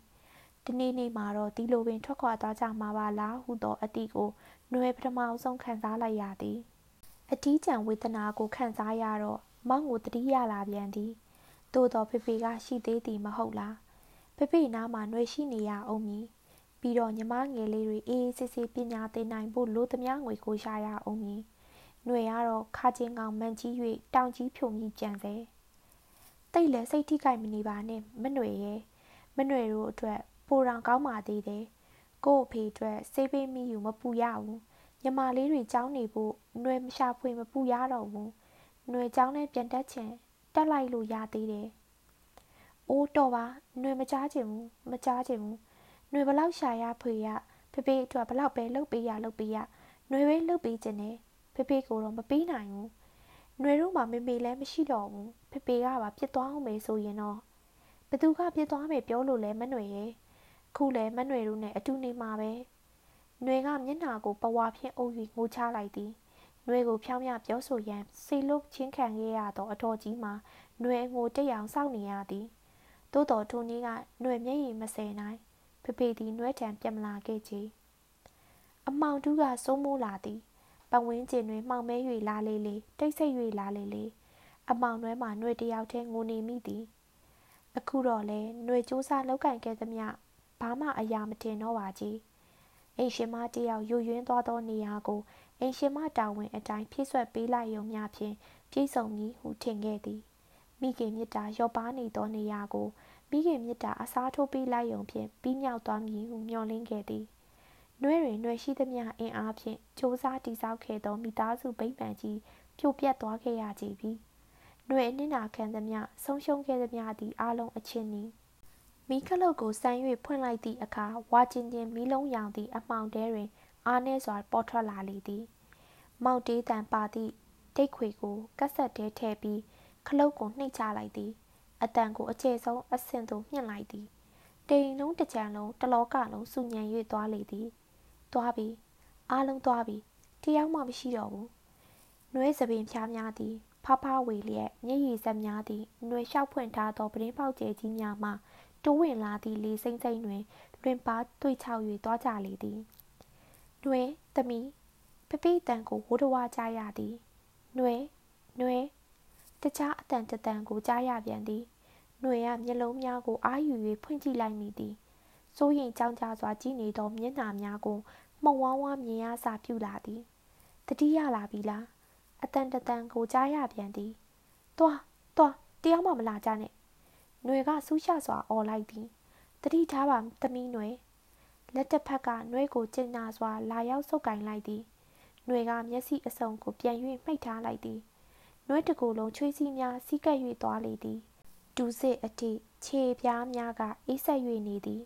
ဒီနေ့နေ့မှာတော့ဒီလိုပင်ထွက်ခွာသွားကြမှာပါလားဟုသောအတိကိုနှွေပထမအဆုံးခံစားလိုက်ရသည်အထီးကျန်ဝေဒနာကိုခံစားရတော့မောင်ကိုတတိရလာပြန်သည်သို့တော်ဖေဖေကရှိသေးသည်မဟုတ်လားဖေဖေနားမှာနှွေရှိနေရအောင်မည်ပြီးတော့ညီမငယ်လေးတွေအေးအေးဆေးဆေးပညာသင်နိုင်ဖို့လိုသမျှငွေကိုရရအောင်မည်ຫນွေကတော့ခါချင်းကောင်မန်ကြီး၍တောင်ကြီးဖြုံကြီးကြံစေ တိတ်လည်းစိတ်ထိခိုက်မနေပါနဲ့မနှွေရဲ့မနှွေတို့အတွက်ပိုတောင်ကောင်းပါသေးတယ်ကို့အဖေအတွက်စေးပေးမိယူမပူရဘူးညီမလေးတွေကြောင်းနေဖို့နှွေမရှာဖွေမပူရတော့ဘူးနှွေကြောင်းနဲ့ပြန်တက်ချင်တက်လိုက်လို့ရသေးတယ်အိုးတော့ပါနှွေမကြားချင်ဘူးမကြားချင်ဘူးနှွေဘလောက်ရှာရဖွေရဖေဖေအတွက်ဘလောက်ပဲလှုပ်ပေးရလှုပ်ပေးရနှွေပဲလှုပ်ပေးခြင်းနဲ့ဖေဖေကိုတော့မပေးနိုင်ဘူး နှွေတို့မှမေမေလည်းမရှိတော့ဘူးဖေဖေကပါပြစ်သွားအောင်မေဆိုရင်တော့ဘသူကပြစ်သွားမယ်ပြောလို့လဲမနှွေရဲ့ခုလဲမနှွေတို့နဲ့အတူနေမှာပဲနှွေကမျက်နှာကိုပဝါဖြင့်အုပ်၍ငိုချလိုက်သည်နှွေကိုဖြောင်းပြပြောဆိုရန်စေလုတ်ချင်းခံခဲ့ရသောအတော်ကြီးမှာနှွေငိုတက်ရောင်စောင့်နေရသည်သို့တော်ထိုနည်းကနှွေမျက်ရည်မစဲနိုင်ဖေဖေသည်နှွဲထံပြက်မလာခဲ့ချေအမောင်တူးကစိုးမိုးလာသည်ပ ဝင်းကျင်တွင်မှောင်မဲ၍လာလေလေတိတ်ဆိတ်၍လာလေလေအမောင်နှွဲမှနှွေတယောက်တည်းငိုနေမိသည်အခုတော့လဲနှွေစူးစားလောက်ကင်ခဲ့သမျှဘာမှအရာမတင်တော့ပါကြီးအိမ်ရှင်မတယောက်ယူရင်းသွားသောနေရာကိုအိမ်ရှင်မတာဝန်အတိုင်းဖြည့်ဆွက်ပေးလိုက်ရုံမျှဖြင့်ပြည့်စုံမည်ဟုထင်ခဲ့သည်မိခင်မြတ်တာရော့ပါနေသောနေရာကိုမိခင်မြတ်တာအစားထိုးပေးလိုက်ရုံဖြင့်ပြီးမြောက်သွားမည်ဟုမျှော်လင့်ခဲ့သည် နှွဲတွင်နှွဲရှိသမျှအင်အားဖြင့်စ조사တိဆောက်ခဲ့သောမိသားစုဗိမ္မာန်ကြီးပြိုပြတ်သွားခဲ့ရကြပြီ။နှွဲအနစ်နာခံသမျှဆုံးရှုံးခဲ့သမျှသည်အလုံးအချင်းနီမီးခလုတ်ကိုစမ်း၍ဖွင့်လိုက်သည့်အခါဝါကျင်ကျင်မီးလုံးရောင်သည့်အမှောင်တဲတွင်အားနည်းစွာပေါ်ထွက်လာလေသည်။မောက်တေးတန်ပါသည့်တိတ်ခွေကိုကက်ဆက်တဲထည့်ပြီးခလုတ်ကိုနှိပ်ချလိုက်သည်။အတန်ကိုအခြေဆုံးအဆင့်သို့မြင့်လိုက်သည်။တိမ်လုံးတစ်ကြံလုံးတလောကလုံးစုညံ၍သွားလေသည်။ သွားပြီ။အားလုံးသွားပြီ။တယောက်မှမရှိတော့ဘူး။နှွေးစပင်ဖြားများသည်ဖဖဝေလျက်မျက်ရည်စက်များသည်နှွေလျှောက်ဖွင့်ထားသောပရင်းပေါက်ကျဲကြီးများမှတိုးဝင်လာသည့်လေစိမ့်စိမ့်တွင်လွင်ပါတွေ့ချောက်၍သွားကြလေသည်။နှွေသမီးပပိတန်ကိုဝိုးတဝါကြားရသည်။နှွေနှွေတခြားအတန်တတန်ကိုကြားရပြန်သည်။ຫນွေကမျက်လုံးများကိုအာယူ၍ဖွင့်ကြည့်လိုက်မိသည်။စိုးရင်ကြောင်ကြစွာကြည့်နေသောမျက်နှာများကို မှုံဝါးဝါမြင်ရစာပြုလာသည်။တတိယလာပြီလား။အတန်တတန်ကိုကြားရပြန်သည်။သွားသွားတယောက်မှမလာကြနဲ့။ຫນွေကဆူးရှစွာអော်လိုက်သည်။တတိထားပါသမီးຫນွေလက်တစ်ဖက်ကနှွေးကိုကျဉ်နာစွာလာရောက်ဆုပ်ကင်လိုက်သည်။နှွေကမျက်စိအစုံကိုပြန်၍မှိတ်ထားလိုက်သည်။နှွေးတကူလုံးချွေးစည်းများစီးကပ်၍သွားလေသည်။ဒူးစစ်အထိခြေပြားများကအေးဆက်၍နေသည်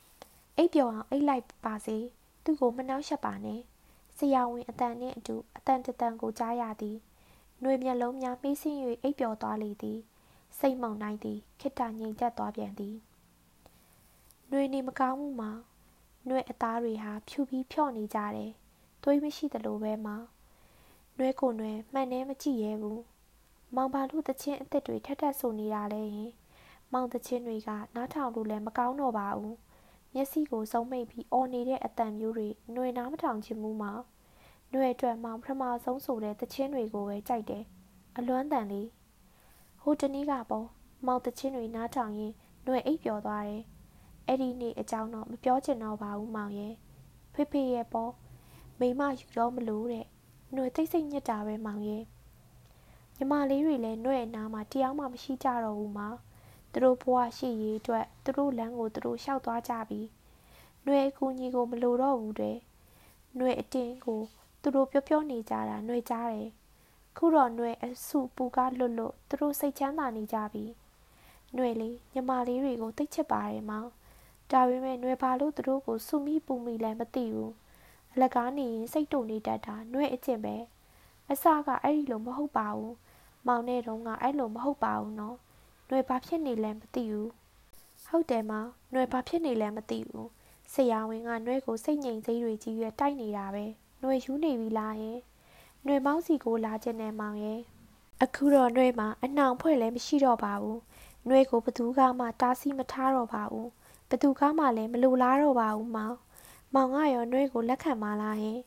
။အိပ်ပျော်အောင်အိပ်လိုက်ပါစေ။ သူ့ကိုမနှောက်ယှက်ပါနဲ့။ဆရာဝန်အတန်နှင့်အတူအတန်တတန်ကိုကြားရသည်။နှွေမျက်လုံးများမှီးဆင်း၍အိပ်ပျော်သွားလေသည်။စိတ်မုန်တိုင်းသည်ခိတ္တငြိမ်သက်သွားပြန်သည်။နှွေနေမကောင်းမှုမှာ။နှွဲ့အသားတွေဟာဖြူပြီးဖြော့နေကြတယ်။သွေးမရှိသလိုပဲမောင်။နှွဲ့ကိုနှွဲ့မှန်တယ်မကြည့်ရဲဘူး။မောင်ဘာလို့တချင်းအစ်စ်တွေထက်ထက်ဆိုနေတာလဲဟင်။မောင်တချင်းတွေကနားထောင်လို့လည်းမကောင်းတော့ပါဘူး။ မျက်စိကိုစုံမိတ်ပြီးအော်နေတဲ့အတန်မျိုးတွေနှွေနားမထောင်ချင်ဘူးမောင်။နှွေအတွက်မောင်ပထမဆုံးဆိုတဲ့တချင်းတွေကိုပဲကြိုက်တယ်။အလွမ်းတန်လေး။ဟိုတနည်းကပေါ့မောင်တချင်းတွေနားထောင်ရင်နှွေအိပ်ပျော်သွားတယ်။အဲ့ဒီနေ့အကြောင်းတော့မပြောချင်တော့ပါဘူးမောင်ရဲ့ဖေဖေရဲ့ပေါ့မိမယူတော့မလို့တဲ့ຫນွေသိစိတ်ညစ်တာပဲမောင်ရဲ့ညီမလေးတွေလည်းຫນွေအနားမှာတရားမှမရှိကြတော့ဘူးမောင် သူတို့ဘဝရှိရေးအတွက်သူတို့လမ်းကိုသူတို့လျှောက်သွားကြပြီຫນွေအကူကြီးကိုမလိုတော့ဘူးတဲ့ຫນွေအတင်းကိုသူတို့ပြောပြောနေကြတာຫນွေကြားတယ်ခုတော့ຫນွေအစုပူကားလွတ်လွတ်သူတို့စိတ်ချမ်းသာနေကြပြီຫນွေလေးညီမလေးတွေကိုသိချစ်ပါတယ်မောင်ဒါပေမဲ့နွယ်ဘာလို့သူတို့ကိုစုမိပူမိလဲမသိဘူးအလကားနေရင်စိတ်တုန်နေတတ်တာနွယ်အကျင့်ပဲအစကအဲ့ဒီလိုမဟုတ်ပါဘူးမောင်နဲ့တုန်းကအဲ့လိုမဟုတ်ပါဘူးနော် နွယ်ဘာဖြစ်နေလဲမသိဘူးဟုတ်တယ်မောင်နွယ်ဘာဖြစ်နေလဲမသိဘူးဆရာဝန်ကနွယ်ကိုစိတ်ငြိမ်စိတ်တွေကြီးရွယ်တိုက်နေတာပဲနွယ်ယူနေပြီလားရဲ့နွယ်မောင်းစီကိုလာခြင်းနဲ့မောင်ရဲ့အခုတော့နွယ်မှာအနှောင်ဖွဲ့လည်းမရှိတော့ပါဘူးနွယ်ကိုဘသူကမှတားဆီးမထားတော့ပါဘူးဘသူကမှလည်းမလိုလားတော့ပါဘူးမောင်မောင်ကရောနှွေးကိုလက်ခံမလားဟင်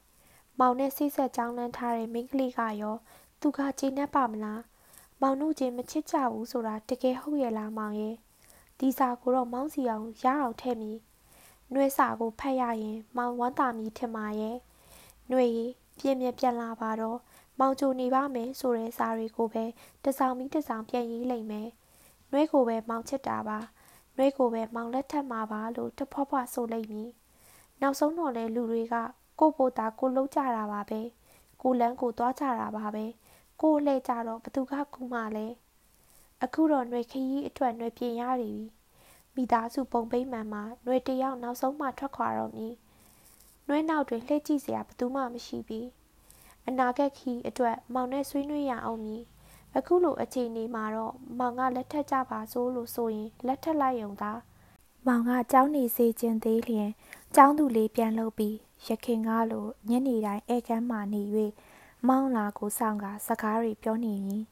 မောင်နဲ့ဆိတ်ဆက်ကြောင်းလန်းထားတဲ့မိန်းကလေးကရောသူကကြည်နပ်ပါမလား မောင်တို့ချင်းမချစ်ကြဘူးဆိုတာတကယ်ဟုတ်ရဲ့လားမောင်ရဲ့ဒီစာကိုတော့မောင်စီအောင်ရအောင်ထည့်မိနှွေးစာကိုဖတ်ရရင် မောင်ဝမ်းသာမီထင်ပါရဲ့နှွေးပြင်းပြပြန်လာပါတော့မောင်ကြိုနေပါမယ်ဆိုတဲ့စာတွေကိုပဲတစောင်ပြီးတစောင်ပြန်ရေးလိုက်မယ်နှွေးကိုပဲမောင်ချစ်တာပါနှွေးကိုပဲမောင်လက်ထက်မှာပါလို့တဖွားဖွားဆိုလိုက်မည်နောက်ဆုံးတော့လေလူတွေကကိုပိုတာကိုလုံးကြတာပါပဲကိုလန်းကိုသွားကြတာပါပဲ ကိုလှည့်ကြတော့ဘသူကကူမှလဲအခုတော့နှွေခရီးအတွက်နှွေပြင်ရပြီမိသားစုပုံပိမ့်မှန်မှာနှွေတယောက်နောက်ဆုံးမှထွက်ခွာတော့မည်နှွေနောက်တွင်လှည့်ကြည့်စရာဘသူမှမရှိပြီအနာဂတ်ခီးအတွက်မောင်နဲ့ဆွေးနွေးရအောင်မည်အခုလိုအခြေအနေမှာတော့မောင်ကလက်ထက်ကြပါစို့လို့ဆိုရင်လက်ထက်လိုက်ရုံသာမောင်ကကြောင်းနေစေခြင်းသေးလျင်ကျောင်းသူလေးပြန်လုပ်ပြီးရခင်ကားလိုညနေတိုင်းဧကန်းမှနေ၍ မောင်းလာကိုဆောင်ကစကားတွေပြောနေရင်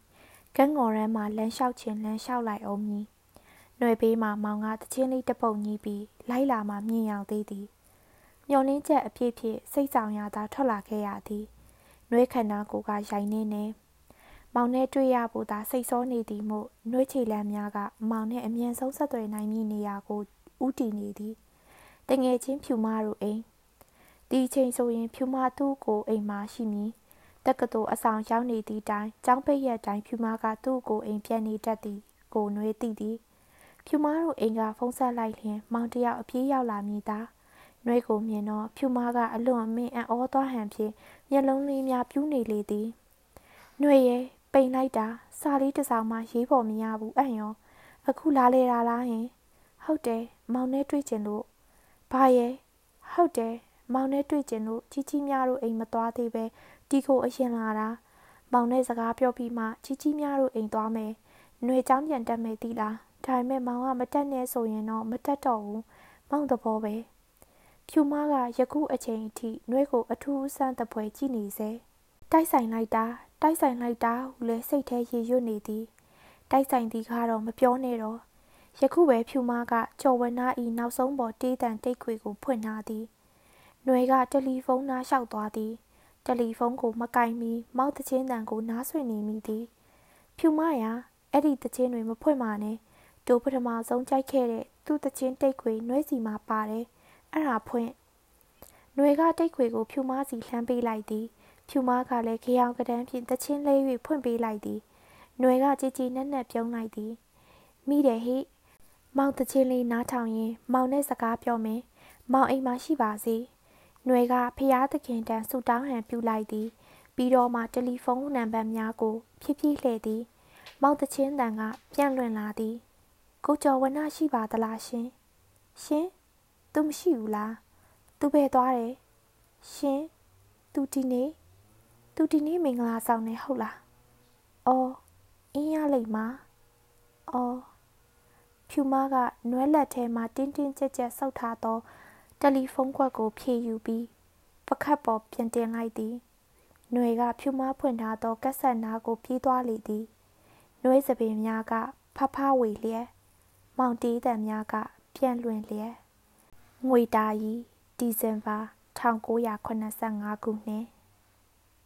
ကန်းငေါ်ရမ်းမှလမ်းလျှောက်ခြင်းလမ်းလျှောက်လိုက်အောင်မည်။ຫນွေပေးမှမောင်ကတချင်းလေးတပုတ်ကြီးပြီးလိုက်လာမှမြင်ရောက်သေးသည်။မျောလင်းချက်အဖြစ်ဖြစ်စိတ်ဆောင်ရသာထွက်လာခဲ့ရသည်။နှွေးခန္ဓာကိုယ်ကရိုင်နေနေမောင်နဲ့တွေ့ရဖို့သာစိတ်ဆောနေသည်မို့နှွေးချေလန်းများကမောင်နဲ့အမြန်ဆုံးဆက်သွယ်နိုင်မည့်နေရာကိုဥတီနေသည်တငယ်ချင်းဖြူမတို့အိမ်ဒီချိန်ဆိုရင်ဖြူမသူ့ကိုအိမ်မှာရှိမည် တက္ကသိုလ်အဆောင်ရောက်နေသည့်တိုင်ကျောင်းပိတ်ရက်တိုင်းဖြူမကသူ့ကိုအိမ်ပြန်နေတတ်သည်ကိုနှွေးသိသည်ဖြူမတို့အိမ်ကဖုန်းဆက်လိုက်လျင် မောင်တယောက်အပြေးရောက်လာမည်သာနှွေးကိုမြင်တော့ဖြူမကအလွန်အမင်းအံ့ဩသွားဟန်ဖြင့်မျက်လုံးလေးများပြူးနေလေသည်နှွေရဲ့ပိန်လိုက်တာစာလေးတစ်စောင်မှရေးဖို့မရဘူးအံ့ရောအခုလာလေတာလားဟင် ဟုတ်တယ်မောင်နဲ့တွေ့ကျင်လို့ဘာရဲ့ဟုတ်တယ်မောင်နဲ့တွေ့ကျင်လို့ကြီးကြီးများတို့အိမ်မသွားသေးပဲ တီကိုအရင်လာတာမောင်နဲ့စကားပြောပြီးမှကြီးကြီးများတို့အိမ်သွားမယ်ຫນွေချောင်းပြန်တက်မယ်သီလားဒါပေမဲ့မောင်ကမတက်နဲ့ဆိုရင်တော့မတက်တော့ဘူးမောင်သဘောပဲဖြူမကယခုအချိန်အထိနှွဲကိုအထူးဆန်းတပွဲကြည့်နေစေတိုက်ဆိုင်လိုက်တာတိုက်ဆိုင်လိုက်တာဟူလဲစိတ်ထဲရေရွတ်နေသည်တိုက်ဆိုင်သည်ကတော့မပြောနဲ့တော့ယခုပဲဖြူမကကျော်ဝနာဤနောက်ဆုံးပေါ်တေးတန်တိတ်ခွေကိုဖွင့်ထားသည်နှွဲကတယ်လီဖုန်းနားလျှောက်သွားသည် တယ်လီဖုန်းကိုမကင်မီမောက်တချင်းတန်ကိုနားဆွေနေမိသည်ဖြူမရာအဲ့ဒီတချင်းတွေမဖွင့်ပါနဲ့တို့ပထမဆုံးကြိုက်ခဲ့တဲ့သူ့တချင်းတိတ်ခွေနှွဲစီမှာပါတယ်အဲ့ဒါဖွင့်နှွေကတိတ်ခွေကိုဖြူမစီလှမ်းပေးလိုက်သည်ဖြူမကလည်းခေယောင်ကတန်းဖြင့်တချင်းလေး၍ဖွင့်ပေးလိုက်သည်နှွေကကြည်ကြည်နက်နက်ပြုံးလိုက်သည်မိတယ်ဟိမောင်တချင်းလေးနားထောင်ရင်မောင်နဲ့စကားပြောမယ်မောင်အိမ်မှာရှိပါစေ။ ຫນွေကဖျားသခင်တန်ဆူတောင်းဟန်ပြူလိုက်သည် ပြီးတော့မှတယ်လီဖုန်းနံပါတ်များကို ဖြည်းဖြည်းလှည့်သည် မောင်တချင်းတန်က ပြန့်လွင့်လာသည်ကိုကျော်ဝနရှိပါသလားရှင်ရှင်သူမရှိဘူးလားသူပဲသွားတယ်ရှင်သူဒီနေ့သူဒီနေ့မင်္ဂလာဆောင်နေဟုတ်လားအော်အင်းရလိမ့်မှာအော်ဖြူမကနွဲလက်ထဲမှာတင်းတင်းကြပ်ကြပ်ဆုပ်ထားသော တယ်လီဖုန်းခွက်ကို ဖြည့်ယူပြီးပကတ်ပေါ်ပြန်တင်လိုက်သည်။ຫນွေကဖြူမဖွင့်ထားသောကက်ဆက်နားကိုပြေးသွားလေသည်။နှွေးစပင်များကဖဖဝေလျက်မောင်တီးတံများကပြန့်လွင်လျက်ငွေတာရီဒီဇင်ဘာ1985ခုနှစ်